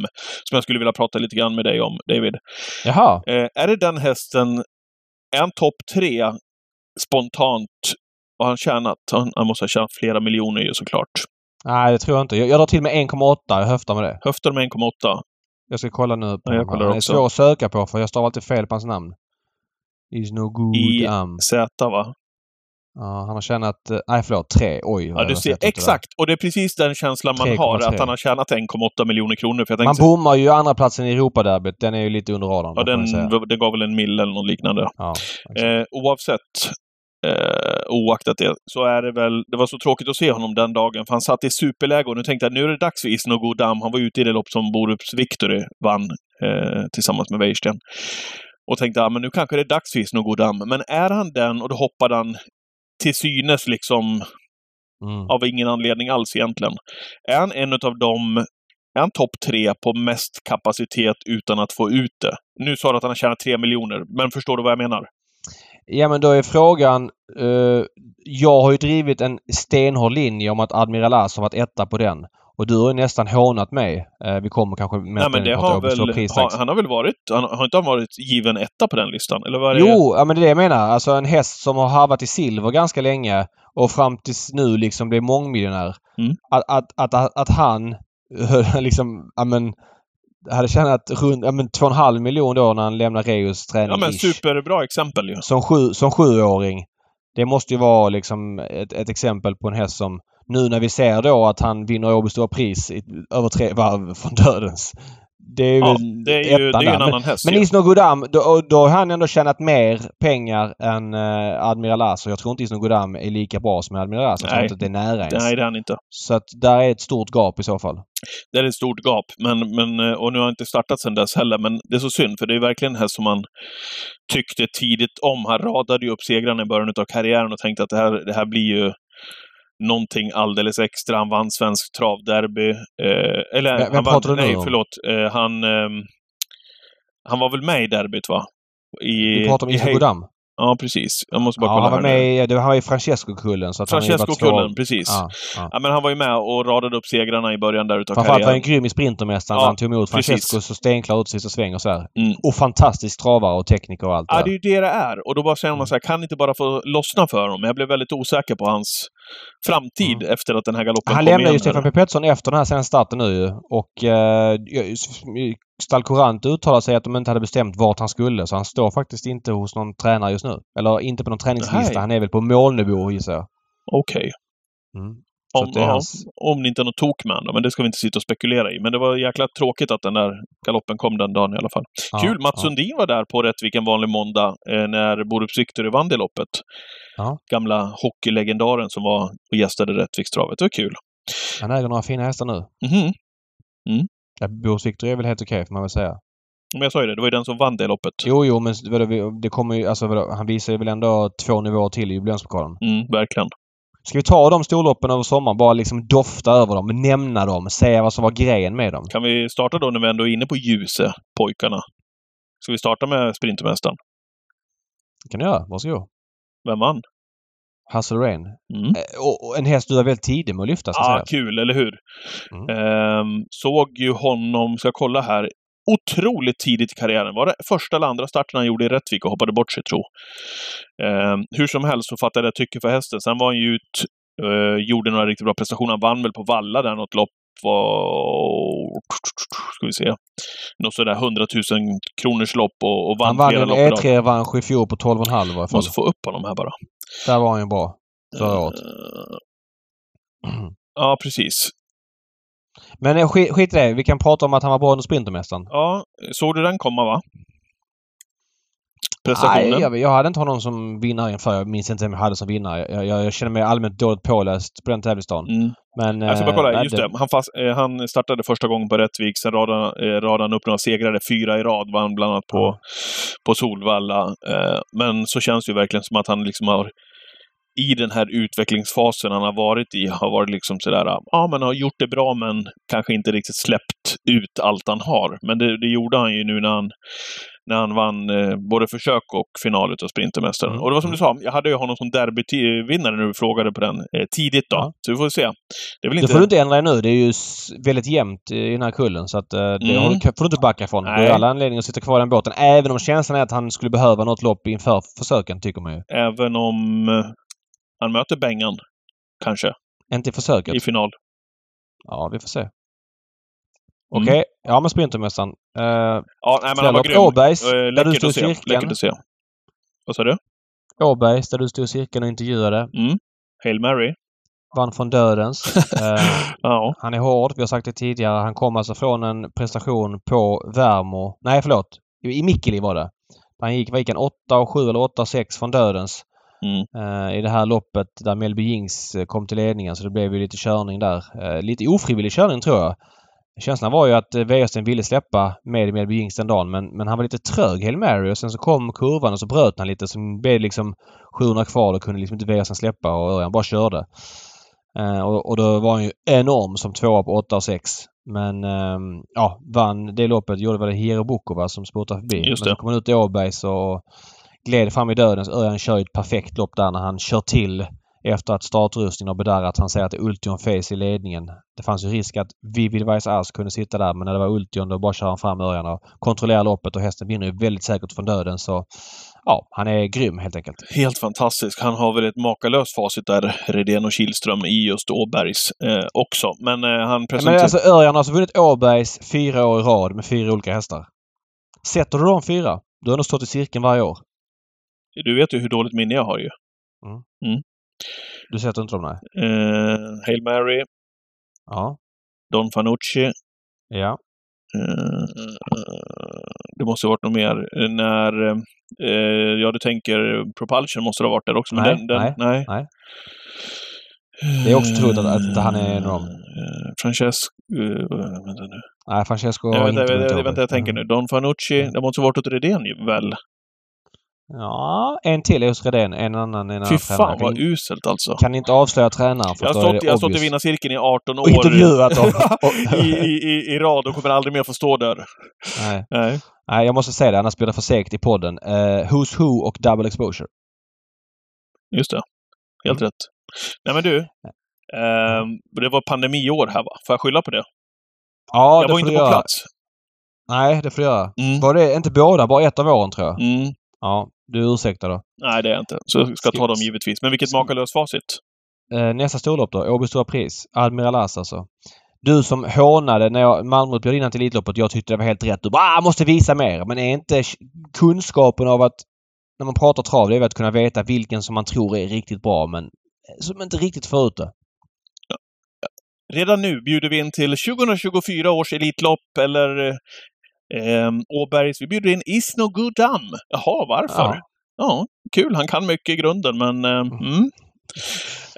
som jag skulle vilja prata lite grann med dig om, David. Jaha. Eh, är det den hästen, är han topp tre spontant? Har han tjänat? Han, han måste ha tjänat flera miljoner ju såklart. Nej, det tror jag inte. Jag, jag drar till med 1,8. Jag höftar med det. Höftar med 1,8. Jag ska kolla nu. På Ja, jag kollar Han är också. svår att söka på för jag stavar alltid fel på hans namn. Is no good I am. Z, va? Ja, han har tjänat... eh, Nej, förlåt. Tre. Oj. Ja, du ser. Exakt! Och det är precis den känslan man 3,3. har, att han har tjänat 1,8 miljoner kronor. För jag Man bommar ju andra platsen i Europaderbyt. Den är ju lite under radarn. ja, den, den gav väl en mille eller något liknande. Ja. Eh, oavsett, eh, oaktat det, så är det väl... Det var så tråkigt att se honom den dagen, för han satt i superläge och nu tänkte jag nu är det dags för Isno Godam. Han var ute i det lopp som Borups Victory vann eh, tillsammans med Weirsten. Och tänkte, ja, men nu kanske det är dags för Isno Godam. Men är han den, och då hoppade han till synes liksom Mm. av ingen anledning alls egentligen. Är han en av dem, är han topp tre på mest kapacitet utan att få ut det? Nu sa du att han har tjänat tre miljoner, men förstår du vad jag menar? Ja men då är frågan... eh, jag har ju drivit en stenhård linje om att Admiral As har varit etta på den. Och du har ju nästan hånat mig. Eh, vi kommer kanske med Nej, men det har väl, har, han har väl varit, han, har inte han varit given etta på den listan? Eller vad är det? Jo, ja, men det är det jag menar. Alltså en häst som har harvat i silver ganska länge och fram tills nu liksom blev mångmiljonär. Mm. Att, att, att, att, att han liksom, ja men hade tjänat runt, ja men två och en halv miljon då när han lämnar Reus träning Ja, men superbra exempel ju. som, sju, som sjuåring. Det måste ju vara liksom ett, ett exempel på en häst som nu när vi ser då att han vinner Åby Stora Pris i, över tre varv från dödens. Det är ju Ja, väl det är ju, det är ju en annan häst. Men ju. Isno Godam, då, då har han ändå tjänat mer pengar än eh, Admiral As. Jag tror inte Isno Godam är lika bra som Admiral As. Jag tror Nej. inte det är nära ens. Nej, det är han inte. Så att där är ett stort gap i så fall. Det är ett stort gap. Men, men, eh, och nu har han inte startat sedan dess heller, men det är så synd, för det är verkligen en häst som man tyckte tidigt om. Han radade ju upp segrarna i början av karriären och tänkte att det här, det här blir ju någonting alldeles extra. Han vann svensk travderby. Eh, eller, Vem- han vann, Nej, om? förlåt. Eh, han, ehm, han var väl med i derbyt, va? I, Du pratar om i Isno Hej- Godam? Ja, precis. Jag måste bara Ja, kolla han var här med i, det- var Francesco-kullen. ju svår- Francesco-kullen, precis. Ja, ja. Ja, men han var ju med och radade upp segrarna i början där utav Framförallt var han karriären. grym i Sprintermästaren Ja, han tog emot. Francesco så stenklar ut sista sväng och så här. Mm. Och fantastisk travare och tekniker och allt Ja, det är ju det det är. Och då bara säger man så här, kan inte bara få lossna för honom? Jag blev väldigt osäker på hans framtid efter att den här galoppen Han kom lämnade ju. Stefan. P. Pettersson efter den här senaste starten nu ju. Och eh, Stall Courant uttalade sig att de inte hade bestämt vart han skulle. Så han står faktiskt inte hos någon tränare just nu. Eller inte på någon träningslista. Nej. Han är väl på målnivå gissar jag. Okej. Mm. Om, det är hans- om det inte är något tok med honom, men det ska vi inte sitta och spekulera i. Men det var jäkla tråkigt att den där galoppen kom den dagen i alla fall. Ja, Kul! Mats ja. Sundin var där på Rättvik en vanlig måndag eh, när Borups Victory vann det loppet. Ja. Gamla hockeylegendaren som var och gästade Rättvikstravet. Det var kul. Han äger några fina hästar nu. Mhm. Ja, Boris Victor är väl helt okej får man väl säga. Men jag sa ju det, det var ju den som vann det loppet. Jo, jo, men det kommer ju... Alltså han visar ju väl ändå två nivåer till i jubileumspokalen. Mm, verkligen. Ska vi ta de storloppen över sommaren? Bara liksom dofta över dem, nämna dem, säga vad som var grejen med dem. Kan vi starta då när vi ändå är inne på Ljuse, pojkarna? Ska vi starta med Sprintermästaren? Det kan du göra. Varsågod. Vem vann? Hustle Rain. Mm. Eh, Och, en häst du är väldigt tidig med att lyfta, ska Ah, kul, eller hur? Mm. Ehm, såg ju honom, ska kolla här, otroligt tidigt i karriären. Var det första eller andra starten han gjorde i Rättvik och hoppade bort sig, tro. Ehm, hur som helst så fattade jag tycke för hästen. Sen var han ju ut, eh, gjorde några riktigt bra prestationer. Han vann väl på Valla där något lopp. Var, ska vi se. Något sådär 100 000 kronors lopp och, och vann, Han vann flera en lopp i rad. E3-revansch i fjol på 12,5 i alla fall. Måste få upp honom här bara. Där var han ju bra. Förra året. Eh, Ja, precis. Men eh, skit, skit i det. Vi kan prata om att han var bra under Sprintermästaren. Ja, såg du den komma va? prestationen? Nej, jag, jag hade inte honom som vinnare inför. Jag minns inte vem jag hade som vinnare. Jag, jag, jag känner mig allmänt dåligt påläst på den tävlingsdagen. Mm. Men... Jag ska bara eh, kolla, nej, just det. Han, fast, eh, han startade första gången på Rättvik, sen radade, eh, radade han upp några segrare, fyra i rad vann bland annat på, Ja. på Solvalla. Eh, men så känns det ju verkligen som att han liksom har i den här utvecklingsfasen han har varit i, har varit liksom sådär, ja men har gjort det bra men kanske inte riktigt släppt ut allt han har. Men det, det gjorde han ju nu när han, när han vann eh, både försök och final utav Sprintermästaren. Mm. Och det var som du sa, jag hade ju honom som derbyvinnare när du frågade på den eh, tidigt då. Ja. Så vi får se. Det är väl Det inte... får du inte ändra nu. Det är ju väldigt jämnt i den här kullen. Så att eh, det Mm. har du, får du inte backa ifrån. Du Nej. har alla anledningar att sitta kvar i den båten. Även om känslan är att han skulle behöva något lopp inför försöken, tycker man ju. Även om eh, han möter Bengan, kanske, Inte i försöket. i final. Ja, vi får se. Mm. Okej. Ja, men Sprintermästaren. Uh, Ja, nej, men han var grym. Åbergs, Eh, där du står i cirkeln. Läckert att se. Vad sa du? Åbergs, där du stod i cirkeln och intervjuade. Mm. Hail Mary. Vann från dödens. Eh, Ja. han är hård. Vi har sagt det tidigare. Han kom alltså från en prestation på Värmo. Nej, förlåt. I i Mikkeli var det. Han gick, vad gick han? 8 och 7 eller 8 och 6 från dödens. Mm. eh, i det här loppet där Melby Jings eh, kom till ledningen så det blev ju lite körning där. Eh, lite ofrivillig körning tror jag. Känslan var ju att Wäjersten ville släppa med Melby Jings den dagen men, men han var lite trög Hail Mary och sen så kom kurvan och så bröt han lite. Så blev det liksom 700 kvar och kunde liksom inte Wäjersten släppa och Örjan bara körde. Och, och då var han ju enorm som tvåa på 8 och 6. Men ehm, ja, vann det loppet gjorde väl Hiro Bukova som spurtade förbi. Just Men det. så kom han ut i Åbergs och gled fram i döden. Så Örjan kör ett perfekt lopp där när han kör till efter att startrustningen har bedarrat. Han säger att det är Ultion Face i ledningen. Det fanns ju risk att Vivid Weiss Ask kunde sitta där men när det var Ultion då bara kör han fram Örjan och kontrollerar loppet och hästen vinner ju väldigt säkert från döden. Så ja, han är grym helt enkelt. Helt fantastisk. Han har väl ett makalöst facit där, Redén och Kihlström, i just Åbergs eh, också. Men eh, han Men presenterar... alltså Örjan har alltså vunnit Åbergs fyra år i rad med fyra olika hästar. Sätter du de fyra, du har ändå stått i cirkeln varje år. Du vet ju hur dåligt minne jag har ju. Du sätter inte dem nej? Eh, Hail Mary, Ja. Don Fanucci. Ja. Eh, det måste ha varit något mer. Eh, När... Eh, ja, du tänker Propulsion måste det ha varit där också. Men Nej, den, den, nej, nej. nej. Det är också troligt att- att han är en av dem. Francesco... Uh, vänta nu. Nej, Francesco har vänta, inte vänta, Åberg. vänta, jag tänker nu. Don Fanucci. Det måste ha varit åt Redén väl? Ja, en till är hos Redén. En annan en Fy fan tränare. vad uselt alltså. kan inte avslöja tränaren för Jag har stått, jag har stått i vinnarcirkeln i 18 år. Och intervjuat dem. I, i, i, I rad och kommer aldrig mer få stå där. Nej. Nej. Nej, jag måste säga det. Annars blir det för segt i podden. Uh, Who's Who och Double Exposure. Just det. Helt Mm. rätt. Nej men du. ehm, det var pandemiår här va? Får jag skylla på det? Ja, jag det var får inte du på göra. plats. Nej, det får du göra. Mm. Var det inte båda? Bara ett av åren tror jag. Mm. Ja, du är ursäktad då. Nej, det är jag inte. Så jag ska ta dem givetvis. Men vilket makalöst facit. Eh, nästa storlopp då. Åby Stora Pris. Admiral As alltså. Du som hånade när jag, Malmö bjöd in till Elitloppet. Jag tyckte det var helt rätt. Du bara ah, måste visa mer. Men är inte kunskapen av att när man pratar trav, det är väl att kunna veta vilken som man tror är riktigt bra men som inte riktigt får ut det. Redan nu bjuder vi in till 2024 års Elitlopp eller eh, Åbergs. Vi bjuder in Isno Gudam. Jaha, varför? Ja. Ja. kul. Han kan mycket i grunden, men... Eh, mm.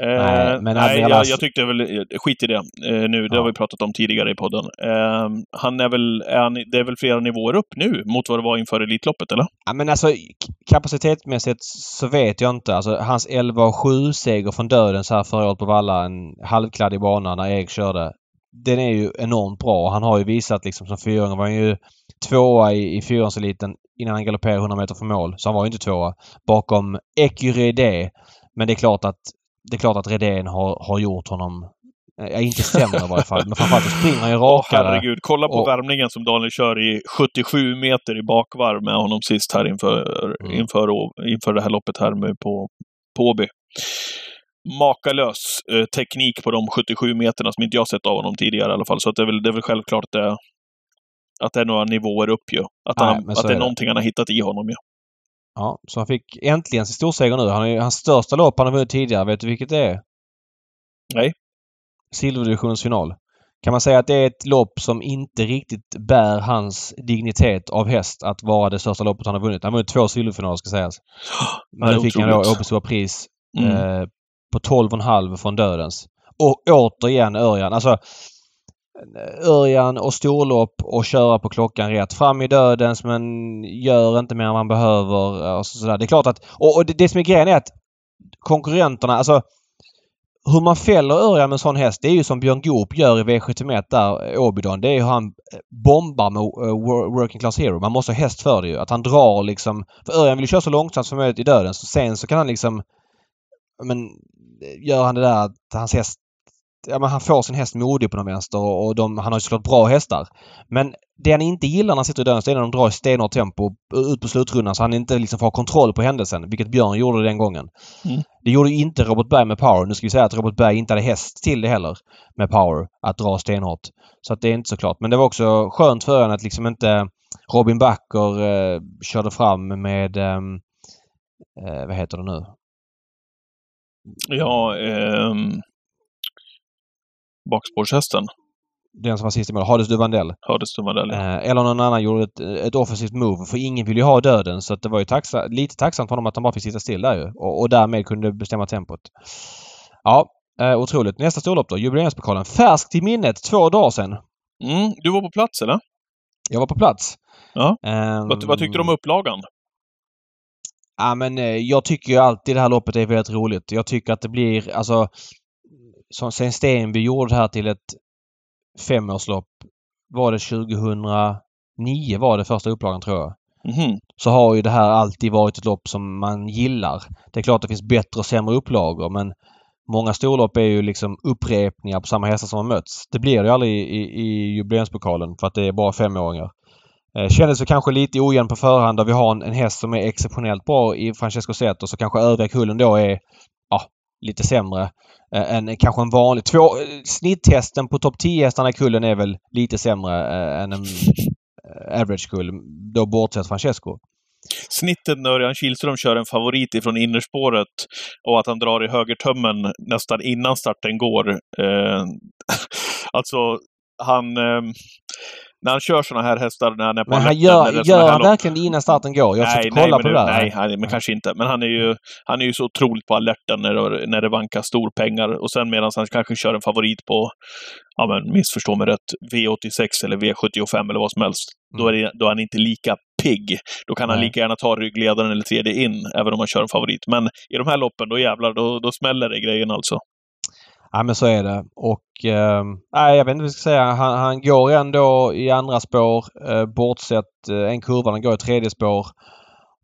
Eh, Nej, men nej, Admiral jag, jag tyckte väl... eh, Skit i det eh, nu. Det Ja. har vi pratat om tidigare i podden. Eh, han är väl... Är han, det är väl flera nivåer upp nu mot vad det var inför Elitloppet, eller? Ja, men alltså k- kapacitetsmässigt så vet jag inte. Alltså hans 11-7-seger från döden så här förra året på Valla, en halvkladdig bana när Erik körde. Den är ju enormt bra. Han har ju visat liksom som fyraåring var han ju tvåa i, i fyraåringseliten innan han galopperade 100 meter från mål. Så han var ju inte tvåa. Bakom Ecurede. Men det är klart att det är klart att Redén har, har gjort honom Ja, inte sämre i varje fall. Men framförallt så springer han ju Åh, rakare. herregud. Kolla på Och- värmningen som Daniel kör i 77 meter i bakvarv med honom sist här inför, Mm. inför, inför det här loppet här med på, på Åby. Makalös eh, teknik på de 77 meterna som inte jag sett av honom tidigare i alla fall. Så att det, är väl, det är väl självklart det, att det är några nivåer upp ju. Att, Nej, han, att det är är det. någonting han har hittat i honom ju. Ja, så han fick äntligen sin storseger nu. Han är, hans största lopp han har vunnit tidigare. Vet du vilket det är? Nej. Silverdivisionens final. Kan man säga att det är ett lopp som inte riktigt bär hans dignitet av häst att vara det största loppet han har vunnit. Han har vunnit två silverfinaler ska sägas. Men nu fick han då Åby pris mm. eh, på 12,5 från Dödens. Och återigen Örjan. Alltså Örjan och storlopp och köra på klockan rätt. Fram i dödens men gör inte mer än man behöver. Och sådär. Det är klart att... Och, och det, det som är grejen är att konkurrenterna, alltså hur man fäller Örjan med en sån häst, det är ju som Björn Goop gör i V71 där, Åbydon. Det är hur han bombar med eh, Working Class Hero. Man måste ha häst för det ju. Att han drar liksom... För Örjan vill ju köra så långsamt som möjligt i döden. Så sen så kan han liksom... Men gör han det där att hans häst ja, men han får sin häst modig på den vänster och de, han har ju såklart bra hästar. Men det han inte gillar när han sitter i döden är när de drar i stenhårt tempo ut på slutrundan så han inte liksom får kontroll på händelsen. Vilket Björn gjorde den gången. Mm. Det gjorde inte Robert Berg med power. Nu ska vi säga att Robert Berg inte hade häst till det heller med power. Att dra stenhårt. Så att det är inte så klart. Men det var också skönt för honom att liksom inte Robin Backer eh, körde fram med ehm, eh, vad heter det nu? Ja, um bakspårshästen. Den som var sist i mål. Hades Duvandell. Hades Duvandell, ja. eh, Eller någon annan gjorde ett, ett offensivt move. För ingen ville ju ha döden så det var ju taxa, lite tacksamt för honom att han bara fick sitta still där ju. Och, och därmed kunde bestämma tempot. Ja, eh, otroligt. Nästa storlopp då. Jubileumspokalen. Färskt i minnet. Två dagar sedan. Mm, du var på plats eller? Jag var på plats. Ja. Um, vad, vad tyckte du om upplagan? Ja men eh, jag tycker ju alltid det här loppet är väldigt roligt. Jag tycker att det blir alltså som sen Stenby gjorde här till ett femårslopp var det 2009 var det första upplagan tror jag. Mm. Så har ju det här alltid varit ett lopp som man gillar. Det är klart det finns bättre och sämre upplagor men många storlopp är ju liksom upprepningar på samma hästar som har mötts. Det blir det ju aldrig i, i, i jubileumspokalen för att det är bara femåringar. Eh, kändes väl kanske lite ojämn på förhand där vi har en, en häst som är exceptionellt bra i Francesco Zet och så kanske övriga kullen då är ja, lite sämre eh, än kanske en vanlig... Två, eh, snitthästen på topp 10-hästarna i kullen är väl lite sämre eh, än en eh, average-kull. Då bortsett Francesco. Snittet när Örjan Kihlström kör en favorit ifrån innerspåret och att han drar i högertömmen nästan innan starten går. Eh, alltså, han... Eh, när han kör såna här hästar när han är på Men han gör, gör han verkligen det innan starten går? Jag har nej, kolla nej, på det där. Nej, nej, men kanske inte. Men han är ju, han är ju så otroligt på alerten när det, när det vankas storpengar. Och sen medan han kanske kör en favorit på, ja men missförstå mig rätt, V86 eller V75 eller vad som helst. Mm. Då, är det, då är han inte lika pigg. Då kan han lika gärna ta ryggledaren eller tredje in, även om han kör en favorit. Men i de här loppen, då jävlar, då, då smäller det grejen alltså. Ja men så är det. Och eh, jag vet inte vad jag ska säga. Han, han går ändå i andra spår. Eh, bortsett eh, en kurva. Han går i tredje spår.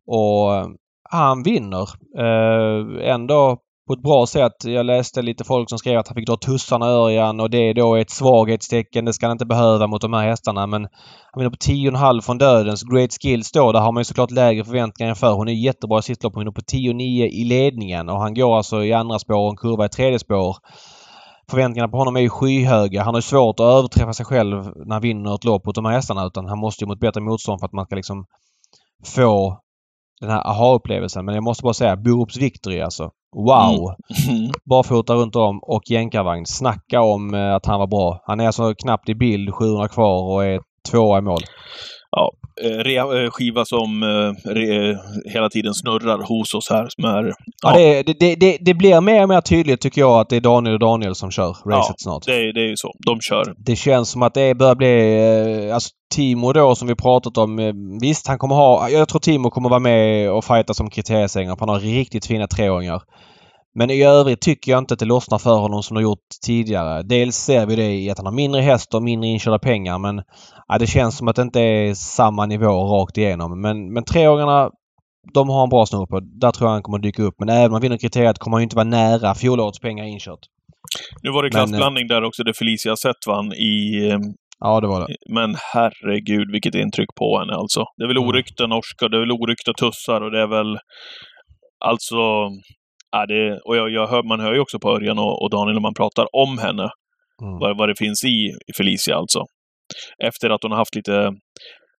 Och eh, han vinner. Eh, ändå på ett bra sätt. Jag läste lite folk som skrev att han fick dra tussarna Örjan och det är då ett svaghetstecken. Det ska han inte behöva mot de här hästarna men han vinner på 10,5 från Dödens. Great Skills då, där har man ju såklart lägre förväntningar än för. Hon är jättebra i sitt lopp. Hon vinner på 10,9 i ledningen och han går alltså i andra spår och en kurva i tredje spår förväntningarna på honom är ju skyhöga. Han har svårt att överträffa sig själv när han vinner ett lopp mot de här hästarna utan han måste ju mot bättre motstånd för att man ska liksom få den här aha-upplevelsen. Men jag måste bara säga Borups Victory alltså. Wow! Mm. Barfota runt om och jänkarvagn. Snacka om eh, att han var bra. Han är alltså knappt i bild, 700 kvar och är tvåa i mål. Ja, Eh, eh, skiva som eh, re, hela tiden snurrar hos oss här. Som är, ja. ja det, det, det, det, blir mer och mer tydligt tycker jag att det är Daniel och Daniel som kör racet ja, snart. Det, det är ju så. De kör. Det känns som att det börjar bli... Alltså Timo då som vi pratat om. Visst, han kommer ha... Jag tror Timo kommer vara med och fighta som kriteriesängare. Han har riktigt fina treåringar. Men i övrigt tycker jag inte att det lossnar för honom som det har gjort tidigare. Dels ser vi det i att han har mindre häst och mindre inkörda pengar men ja, det känns som att det inte är samma nivå rakt igenom. Men, men treåringarna de har en bra snurr på. Där tror jag han kommer dyka upp. Men även om han vinner kriteriet kommer han inte vara nära fjolårets pengar inkört. Nu var det klassblandning men, där också, där Felicia Sett vann i... Eh, ja, det var det. Men herregud vilket intryck på henne alltså. Det är väl mm. oryckta norska, det är väl oryckta tussar och det är väl... Alltså... Ja, det, och jag, jag hör, man hör ju också på Örjan och, och Daniel när man pratar om henne. Mm. Vad, vad det finns i Felicia alltså. Efter att hon har haft lite,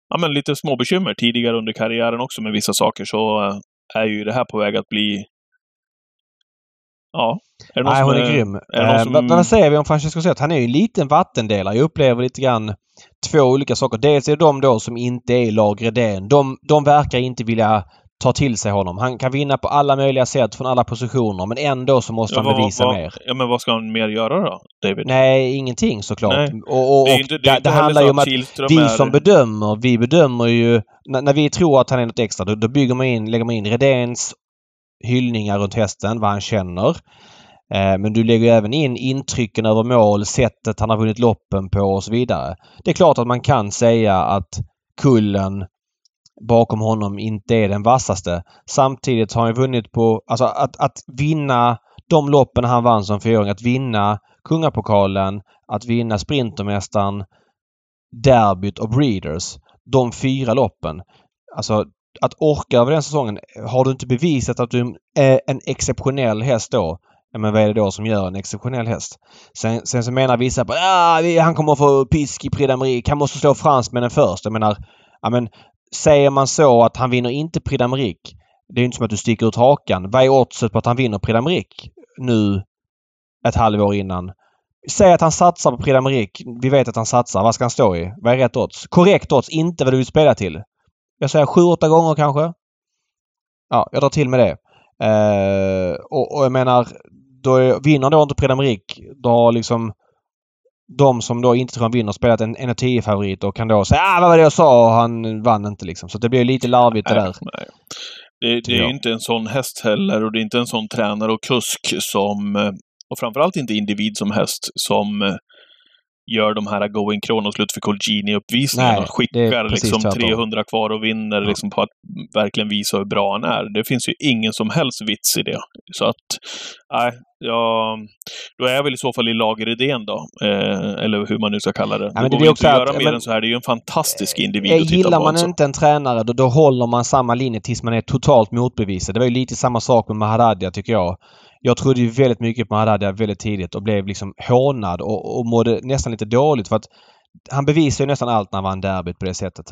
ja, men lite småbekymmer tidigare under karriären också med vissa saker så eh, är ju det här på väg att bli Ja. Är det Nej, hon är, är grym. Är som... vad, vad säger vi om Francesco Zet? Han är ju en liten vattendelare. Jag upplever lite grann två olika saker. Dels är det de då som inte är lag Redén. De, de verkar inte vilja ta till sig honom. Han kan vinna på alla möjliga sätt från alla positioner men ändå så måste ja, han bevisa vad, mer. Ja men vad ska han mer göra då, David? Nej, ingenting såklart. Nej. Och, och, det, inte, det, det handlar ju om att vi är... som bedömer, vi bedömer ju... När, när, vi tror att han är något extra då, då bygger man in, lägger man in Redéns hyllningar runt hästen, vad han känner. Eh, men du lägger även in intrycken över mål, sättet han har vunnit loppen på och så vidare. Det är klart att man kan säga att kullen bakom honom inte är den vassaste. Samtidigt har han vunnit på... Alltså att, att vinna de loppen han vann som fyraåring. Att vinna Kungapokalen, att vinna Sprintermästaren, Derbyt och Breeders. De fyra loppen. Alltså att orka över den säsongen. Har du inte bevisat att du är en exceptionell häst då men vad är det då som gör en exceptionell häst? Sen, sen så menar vissa att ah, han kommer att få pisk i Prix. Han måste slå fransmännen först. Jag menar, ja, men Säger man så att han vinner inte Prix d'Amérique. Det är inte som att du sticker ut hakan. Vad är oddset på att han vinner Prix d'Amérique nu ett halvår innan? Säg att han satsar på Prix d'Amérique. Vi vet att han satsar. Vad ska han stå i? Vad är rätt odds? Korrekt odds, inte vad du vill spela till. Jag säger 7-8 gånger kanske. Ja, jag drar till med det. Uh, och, och, jag menar, då är, vinner då inte Prix d'Amérique, då har liksom de som då inte tror han vinner spelat en 1-10 favorit och kan då säga ah, vad var det jag sa och han vann inte liksom. Så det blir lite larvigt det där. Nej. Det, det är ju inte en sån häst heller och det är inte en sån tränare och kusk som, eh, och framförallt inte individ som häst, som eh, gör de här Going Kronoslut för Colgini-uppvisningarna och skickar liksom 300 kvar och vinner ja. liksom på att verkligen visa hur bra han är. Det finns ju ingen som helst vits i det. Så att, nej, ja, då är jag väl i så fall i lageridén då. Eh, eller hur man nu ska kalla det. Ja, men det går inte att göra mer men, än så här. Det är ju en fantastisk individ att titta Gillar man alltså. inte en tränare, då, då håller man samma linje tills man är totalt motbevisad. Det var ju lite samma sak med Maharadja, tycker jag. Jag trodde ju väldigt mycket på Haddad väldigt tidigt och blev liksom hånad och, och mådde nästan lite dåligt för att han bevisar ju nästan allt när han vann derbyt på det sättet.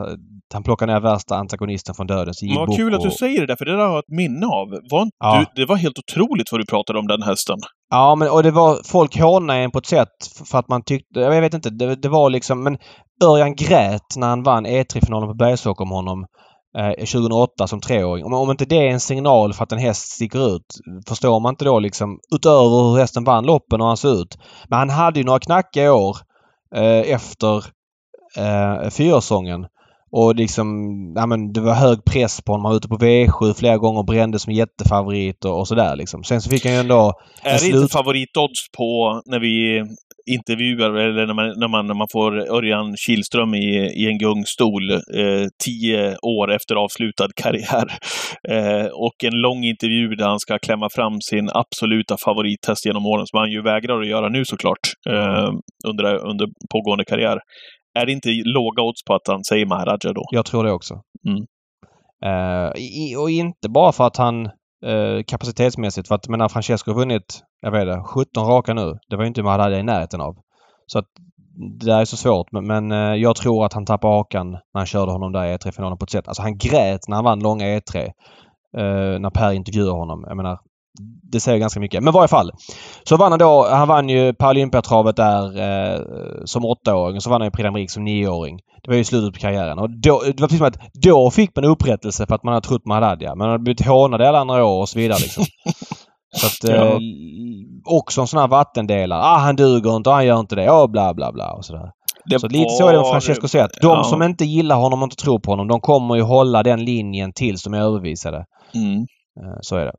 Han plockar ner värsta antagonisten från döden. Vad kul att du säger det där, för det där har jag ett minne av. Var ja. du, det var helt otroligt vad du pratade om den hästen. Ja, men och det var... Folk hånade en på ett sätt för att man tyckte... Jag vet inte. Det, det var liksom... Men Örjan grät när han vann E3-finalen på Bergsåker om honom. 2008 eh, som treåring. Om, om inte det är en signal för att en häst sticker ut. Förstår man inte då liksom utöver hur hästen vann loppen och han ser ut. Men han hade ju några knackiga år Eh, efter eh, fyraårssäsongen. Och liksom, ja men det var hög press på honom. Han var ute på V7 flera gånger och brände som jättefavorit och, och sådär liksom. Sen så fick han ju ändå... Är det slut... inte favoritodds på när vi intervjuar, eller när man, när man, när man får Örjan Kihlström i, i en gungstol eh, tio år efter avslutad karriär. Eh, och en lång intervju där han ska klämma fram sin absoluta favorittest genom åren, som han ju vägrar att göra nu såklart, eh, under, under pågående karriär. Är det inte låga odds på att han säger Maharaja då? Jag tror det också. Mm. Uh, i, och inte bara för att han uh, kapacitetsmässigt, för att menar Francesco har vunnit, jag vet det, 17 raka nu. Det var ju inte Maharaja i närheten av. Så att det där är så svårt men, men uh, jag tror att han tappade hakan när han körde honom där i E3-finalen på ett sätt. Alltså han grät när han vann långa E3. när Per intervjuade honom. Jag menar, det säger ganska mycket. Men i varje fall. Så vann han då. Han vann ju Paralympiatravet där eh, som åttaåring. Så vann han ju Prix d'Amérique som nioåring. Det var ju slutet på karriären. Och då, det var precis som att då fick man upprättelse för att man hade trott man hade ja. Man hade blivit hånad alla andra år och så vidare liksom. Så att, ja. eh, också en sån här vattendelare. Ah, han duger inte, han gör inte det. Och bla bla bla och sådär. Det så lite så är det med Francesco Zet. De ja. som inte gillar honom och inte tror på honom, de kommer ju hålla den linjen tills de är överbevisade. Mm. Eh, så är det.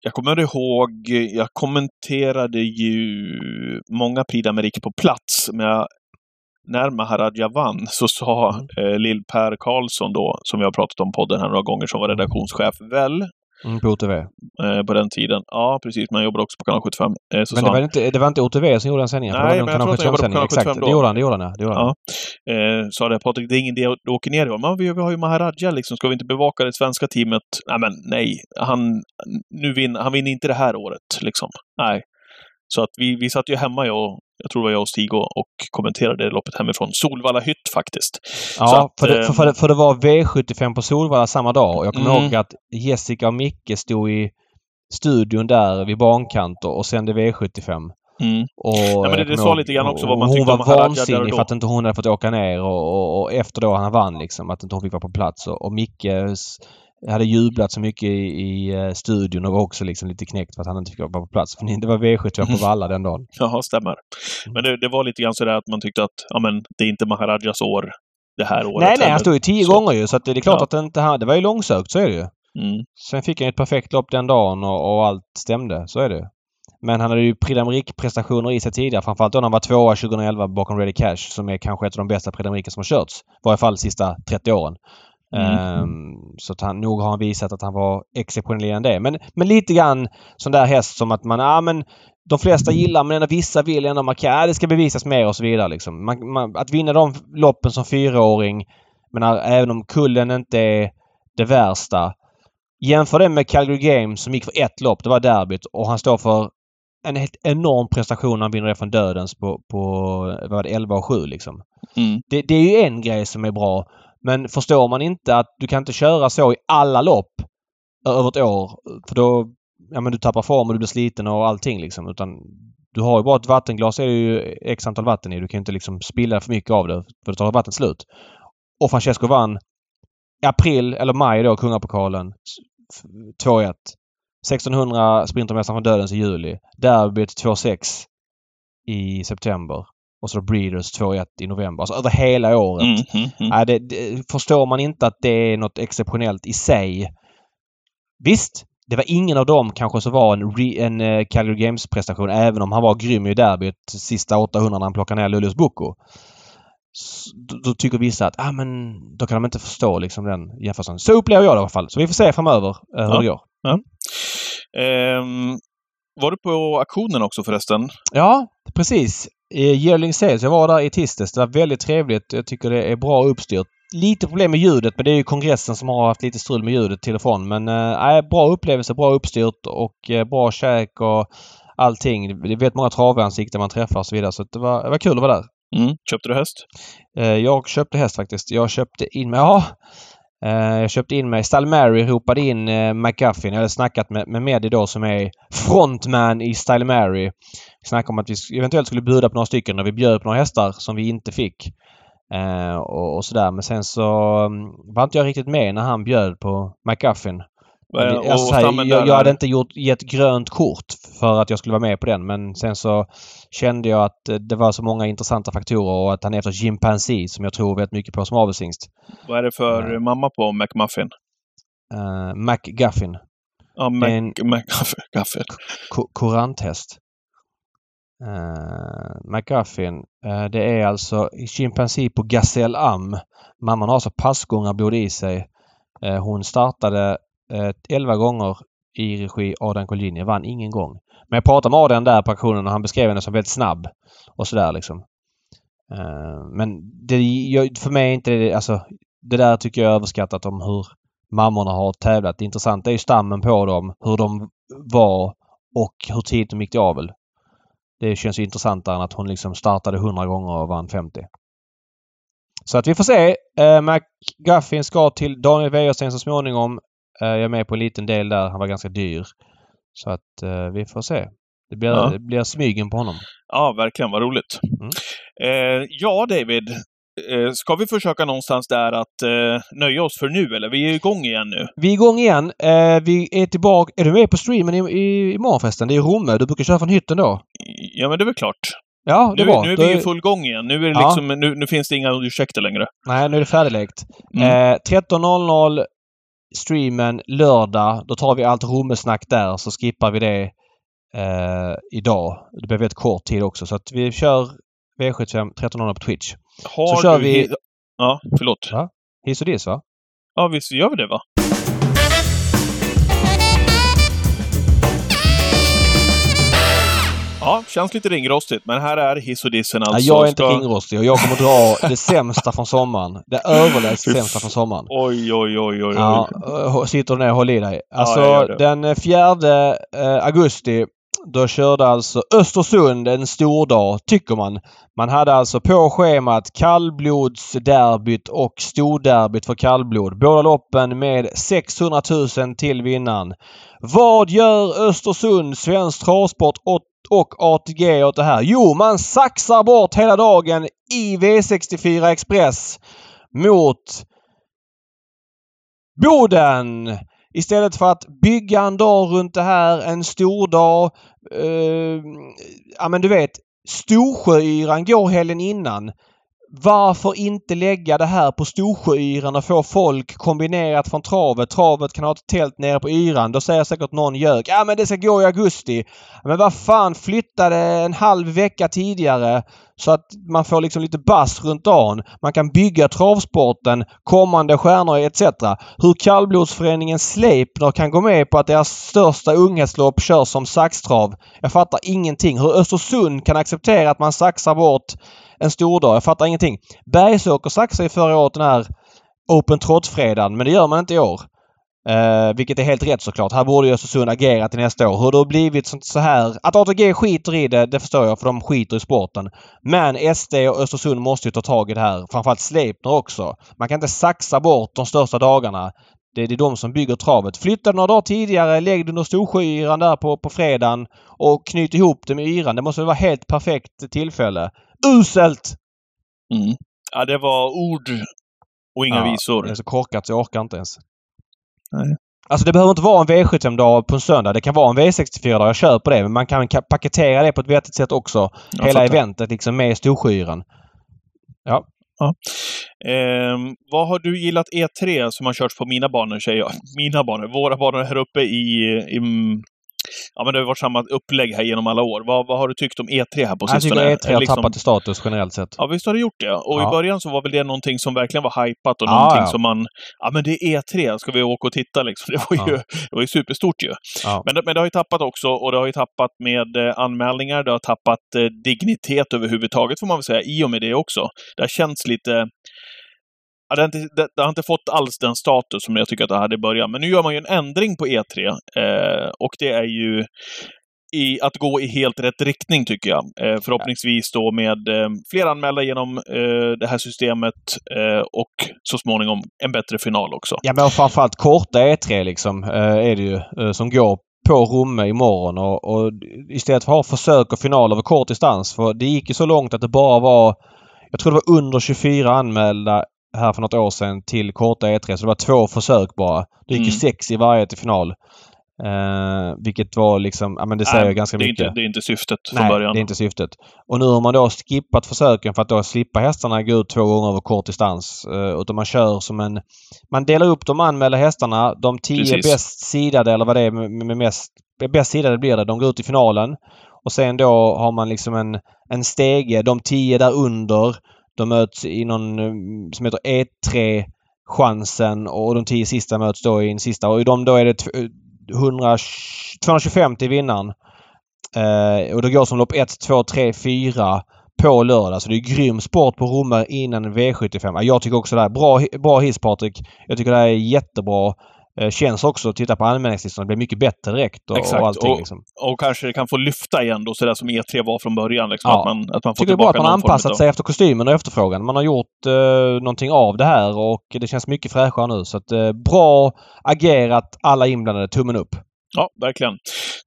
Jag kommer ihåg, jag kommenterade ju många Prix d'Amérique på plats, men jag, när Maharaja vann så sa eh, Lill-Per Karlsson då, som jag har pratat om podden här några gånger, som var redaktionschef, väl Mm, på OTV? Eh, på den tiden. Ja, precis. Men han jobbade också på kanal 75. Eh, men det var, inte, det var inte OTV som gjorde den sändningen? Nej, men jag tror att han jobbade på kanal 75 Exakt, då. det gjorde han. Det gjorde han, det gjorde han. Ja. Eh, sa det, Patrik, det är ingen idé att åka ner i Men vi, vi har ju Maharaja liksom. Ska vi inte bevaka det svenska teamet? Nej, men nej. Han, nu vinner, han vinner inte det här året, liksom. Nej. Så att vi, vi satt ju hemma, jag jag tror det var jag och Stig och, och kommenterade loppet hemifrån. Solvalla hytt faktiskt. Ja, att, för, det, för, för, det, var V75 på Solvalla samma dag. Och jag kommer mm. ihåg att Jessica och Micke stod i studion där vid bankant och sände V75. Mm. Och Ja, men det- det sa lite grann också vad man hon tyckte om var där och vansinnig då. för att inte hon hade fått åka ner och, och, och efter då han vann liksom att inte hon fick vara på plats. Och, och Micke hade jublat så mycket i, i eh, studion och var också liksom lite knäckt för att han inte fick vara på plats. För det var V75 på Valla den dagen. Jaha, stämmer. Men det, det var lite grann sådär att man tyckte att ja, men, det är inte Maharajas år det här året Nej, nej, han stod ju tio Så. gånger ju så att det är klart Ja. att det inte han... Det var ju långsökt, så är det ju. Mm. Sen fick han ett perfekt lopp den dagen och, och allt stämde. Så är det ju. Men han hade ju Prix i sig tidigare. Framförallt då när han var tvåa 2011 bakom Ready Cash som är kanske ett av de bästa Prix som har körts. I varje fall de sista 30 åren. Mm. Ehm, så att han, nog har han visat att han var exceptionell i det. Men, men lite grann sån där häst som att man, ja men de flesta gillar men ändå vissa vill ändå markera, ja, det ska bevisas mer och så vidare liksom. Man, man, att vinna de loppen som fyraåring, men även om kullen inte är det värsta. Jämför det med Calgary Games som gick för ett lopp, det var derbyt och han står för en helt enorm prestation när han vinner det från dödens på, på vad var det, 11 och 7 liksom. Mm. Det, det är ju en grej som är bra. Men förstår man inte att du kan inte köra så i alla lopp över ett år. För då, ja men du tappar form och du blir sliten och allting liksom. Utan du har ju bara ett vattenglas är det ju x antal vatten i. Du kan inte liksom spilla för mycket av det för då tar vattnet slut. Och Francesco vann i april eller maj då, Kungapokalen. s- f- 2-1. 1600 Sprintermästaren från Dödens i juli. Derbyt 2-6 i september. Och så Breeders 2-1 i november. Alltså över hela året. Mm, mm, mm. Nej, det, det, förstår man inte att det är något exceptionellt i sig. Visst, det var ingen av dem kanske som var en, re, en eh, Calgary Games-prestation även om han var grym i derbyt sista 800 när han plockade ner Luleås Boko. Då, då tycker vissa att ah, men då kan de inte förstå liksom den jämförelsen. Så upplever jag det i alla fall. Så vi får se framöver eh, hur Ja. det går. Ehm, var du på auktionen också förresten? Ja, precis. Eh, Yearling Sales. Jag var där i tisdags. Det var väldigt trevligt. Jag tycker det är bra uppstyrt. Lite problem med ljudet men det är ju kongressen som har haft lite strul med ljudet till och från. Men äh, bra upplevelse, bra uppstyrt och eh, bra käk och allting. Det väldigt många travansikten man träffar och så vidare. Så det, var, det var kul att vara där. Mm. Köpte du häst? Eh, jag köpte häst faktiskt. Jag köpte in mig... Ja! Eh, jag köpte in mig... Style Mary ropade in eh, McGuffin. Jag hade snackat med, med Medi då som är frontman i Style Mary. Vi snackade om att vi eventuellt skulle bjuda på några stycken och vi bjöd på några hästar som vi inte fick. Eh, och, och sådär. Men sen så mm, var inte jag riktigt med när han bjöd på McGuffin. Eh, så här, stammen jag, jag hade inte gjort, gett grönt kort för att jag skulle vara med på den men sen så kände jag att eh, det var så många intressanta faktorer och att han är efter som jag tror väldigt mycket på som avelshingst. Vad är det för Nej. mamma på McMuffin? Uh, McGuffin. Ja, är en- Mac, McGuffin. Ko- Kuranthäst. Uh, McGuffin. eh, det är alltså Chimpanzee på Gazelle Am. Mamman har alltså passgångarblod i sig. Hon startade uh, Eh, 11 gånger i regi Adrian Colgjini. Vann ingen gång. Men jag pratade med Adrian där på auktionen och han beskrev henne som väldigt snabb. Och sådär liksom. Eh, men det, för mig är inte det, alltså det där tycker jag är överskattat om hur mammorna har tävlat. Det intressanta är ju stammen på dem, hur de var och hur tidigt de gick till avel. Det känns ju intressantare än att hon liksom startade 100 gånger och vann 50. Så att vi får se. Eh, McGuffin ska till Daniel Wäjersten så småningom. Eh, jag är med på en liten del där. Han var ganska dyr. Så att eh, vi får se. Det blir, Ja. det blir smygen på honom. Ja, verkligen. Vad roligt. Mm. Eh, ja, David. Eh, ska vi försöka någonstans där att eh, nöja oss för nu, eller? Vi är igång igen nu. Vi är igång igen. Vi är tillbaka. Är du med på streamen i, i, imorgon förresten? Det är Romme. Du brukar köra från hytten då? Ja, men det är väl klart. Ja, det Nu, var. nu är vi i full gång igen. Nu, är det Ja. liksom, nu, nu finns det inga ursäkter längre. Nej, nu är det färdiglekt. Mm. Eh, 13.00 streamen lördag. Då tar vi allt Rommesnack där så skippar vi det eh, idag. Det blir väldigt kort tid också så att vi kör V75 13.00 på Twitch. Har så kör vi- Ja, förlåt. Ja. Hiss och diss va? Ja, visst gör vi det, va? Ja, känns lite ringrostigt, men här är hiss och dissen alltså. Nej, jag är inte Ska- ringrostig och jag kommer dra det sämsta från sommaren. Det överlägset sämsta från sommaren. Oj, oj, oj, oj, Ja, oj. eh, sitter du ner och håll i dig. Alltså det. den 4 eh, augusti Då körde alltså Östersund en stor dag, tycker man. Man hade alltså på schemat kallblodsderbyt och storderbyt för kallblod. Båda loppen med 600 000 till vinnaren. Vad gör Östersund, Svensk Travsport och ATG åt det här? Jo, man saxar bort hela dagen i V64 Express mot Boden! Istället för att bygga en dag runt det här, en stor dag. Eh, ja men du vet, Storsjöyran går helgen innan. Varför inte lägga det här på Storsjöyran och få folk kombinerat från travet? Travet kan ha ett tält nere på yran. Då säger säkert någon gök. Ja men det ska gå i augusti. Men vad fan flytta det en halv vecka tidigare så att man får liksom lite bass runt dagen. Man kan bygga travsporten, kommande stjärnor etc. Hur kallblodsföreningen Sleipner kan gå med på att deras största unghästlopp körs som saxtrav. Jag fattar ingenting. Hur Östersund kan acceptera att man saxar bort en stor dag. Jag fattar ingenting. Bergsåker saxade ju förra året den här Open Trot-fredagen men det gör man inte i år. Eh, vilket är helt rätt såklart. Här borde ju Östersund agera till nästa år. Hur det har blivit så här... Att ATG skiter i det, det förstår jag för de skiter i sporten. Men SD och Östersund måste ju ta tag i det här. Framförallt Sleipner också. Man kan inte saxa bort de största dagarna. Det är de som bygger travet. Flytta några dagar tidigare, lägg det under Storsjöyran där på, på fredagen och knyt ihop det med yran. Det måste vara helt perfekt tillfälle. Uselt! Mm. Ja, det var ord och inga ja, visor. Det är så korkat så jag orkar inte ens. Nej. Alltså det behöver inte vara en V75-dag på en söndag. Det kan vara en V64-dag. Jag köper det. Men man kan paketera det på ett vettigt sätt också. Jag Hela fattar. eventet liksom med Storsjöyran. Ja. ja. Eh, vad har du gillat E3 som har körts på mina banor, säger jag. Mina banor. Våra banor här uppe i, i ja, men det har varit samma upplägg här genom alla år. Vad, vad har du tyckt om E3 här på sistone? Jag tycker E3 har liksom... tappat i status generellt sett. Ja, visst har det gjort det. Och ja. i början så var väl det någonting som verkligen var hypat och ja, någonting ja. som man... Ja, men det är E3, ska vi åka och titta liksom? Det var ju, det var ju superstort ju. Men, men det har ju tappat också, och det har ju tappat med eh, anmälningar, det har tappat eh, dignitet överhuvudtaget får man väl säga, i och med det också. Det har känts lite Ja, det, har inte, det, det, har inte fått alls den status som jag tycker att det hade i början. Men nu gör man ju en ändring på E3 eh, och det är ju i att gå i helt rätt riktning tycker jag. Eh, förhoppningsvis då med eh, fler anmälda genom eh, det här systemet eh, och så småningom en bättre final också. Ja, men framförallt korta E3 liksom eh, är det ju eh, som går på Romme imorgon och, och istället för att ha försök och final över kort distans. För det gick ju så långt att det bara var jag tror det var under 24 anmälda här för något år sedan till korta E3. Så det var två försök bara. Det gick mm. ju sex i varje till final. Uh, vilket var liksom, ja men det säger Nej, ganska det mycket. Inte, det är inte syftet från Nej, början. det är inte syftet. Och nu har man då skippat försöken för att då slippa hästarna gå ut två gånger över kort distans. Uh, utan man kör som en... Man delar upp de anmälda hästarna. De tio Precis. bäst sidade eller vad det är med, med mest... Bäst sidade blir det. De går ut i finalen. Och sen då har man liksom en, en stege. De tio där under de möts i någon eh, som heter E3 chansen och de tio sista möts då i en sista och i dem då är det 100, 225 eh, till vinnaren. Eh, och det går som lopp 1, 2, 3, 4 på lördag. Så det är grym sport på Romme innan V75. Jag tycker också det här. bra, bra hiss Patrik. Jag tycker det här är jättebra. Eh, känns också, titta på anmälningslistan, det blir mycket bättre direkt och, Exakt. och allting. Och, liksom. och kanske det kan få lyfta igen då, sådär som E3 var från början. Liksom, ja. att man, att man får Tycker det är bra att man har anpassat sig efter kostymen och efterfrågan. Man har gjort eh, någonting av det här och det känns mycket fräschare nu. Så att, eh, bra agerat alla inblandade. Tummen upp! Ja, verkligen.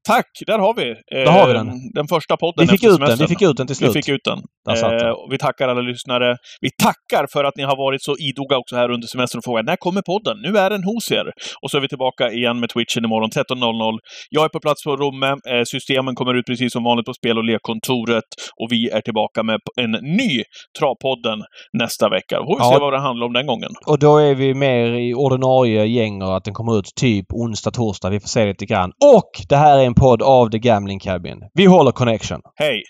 Tack! Där har vi, eh, där har vi den. den första podden vi fick ut den. Vi fick ut den till slut. Vi fick ut den. Eh, vi tackar alla lyssnare. Vi tackar för att ni har varit så idoga också här under semestern och frågat när kommer podden? Nu är den hos er. Och så är vi tillbaka igen med Twitchen imorgon 13.00. Jag är på plats på Romme. Eh, systemen kommer ut precis som vanligt på spel och lekkontoret. Och vi är tillbaka med en ny Travpodden nästa vecka. Då får vi ja. se vad det handlar om den gången. Och då är vi mer i ordinarie gäng och att den kommer ut typ onsdag, torsdag. Vi får se lite grann. Och det här är en podd av The Gambling Cabin. Vi håller connection. Hej!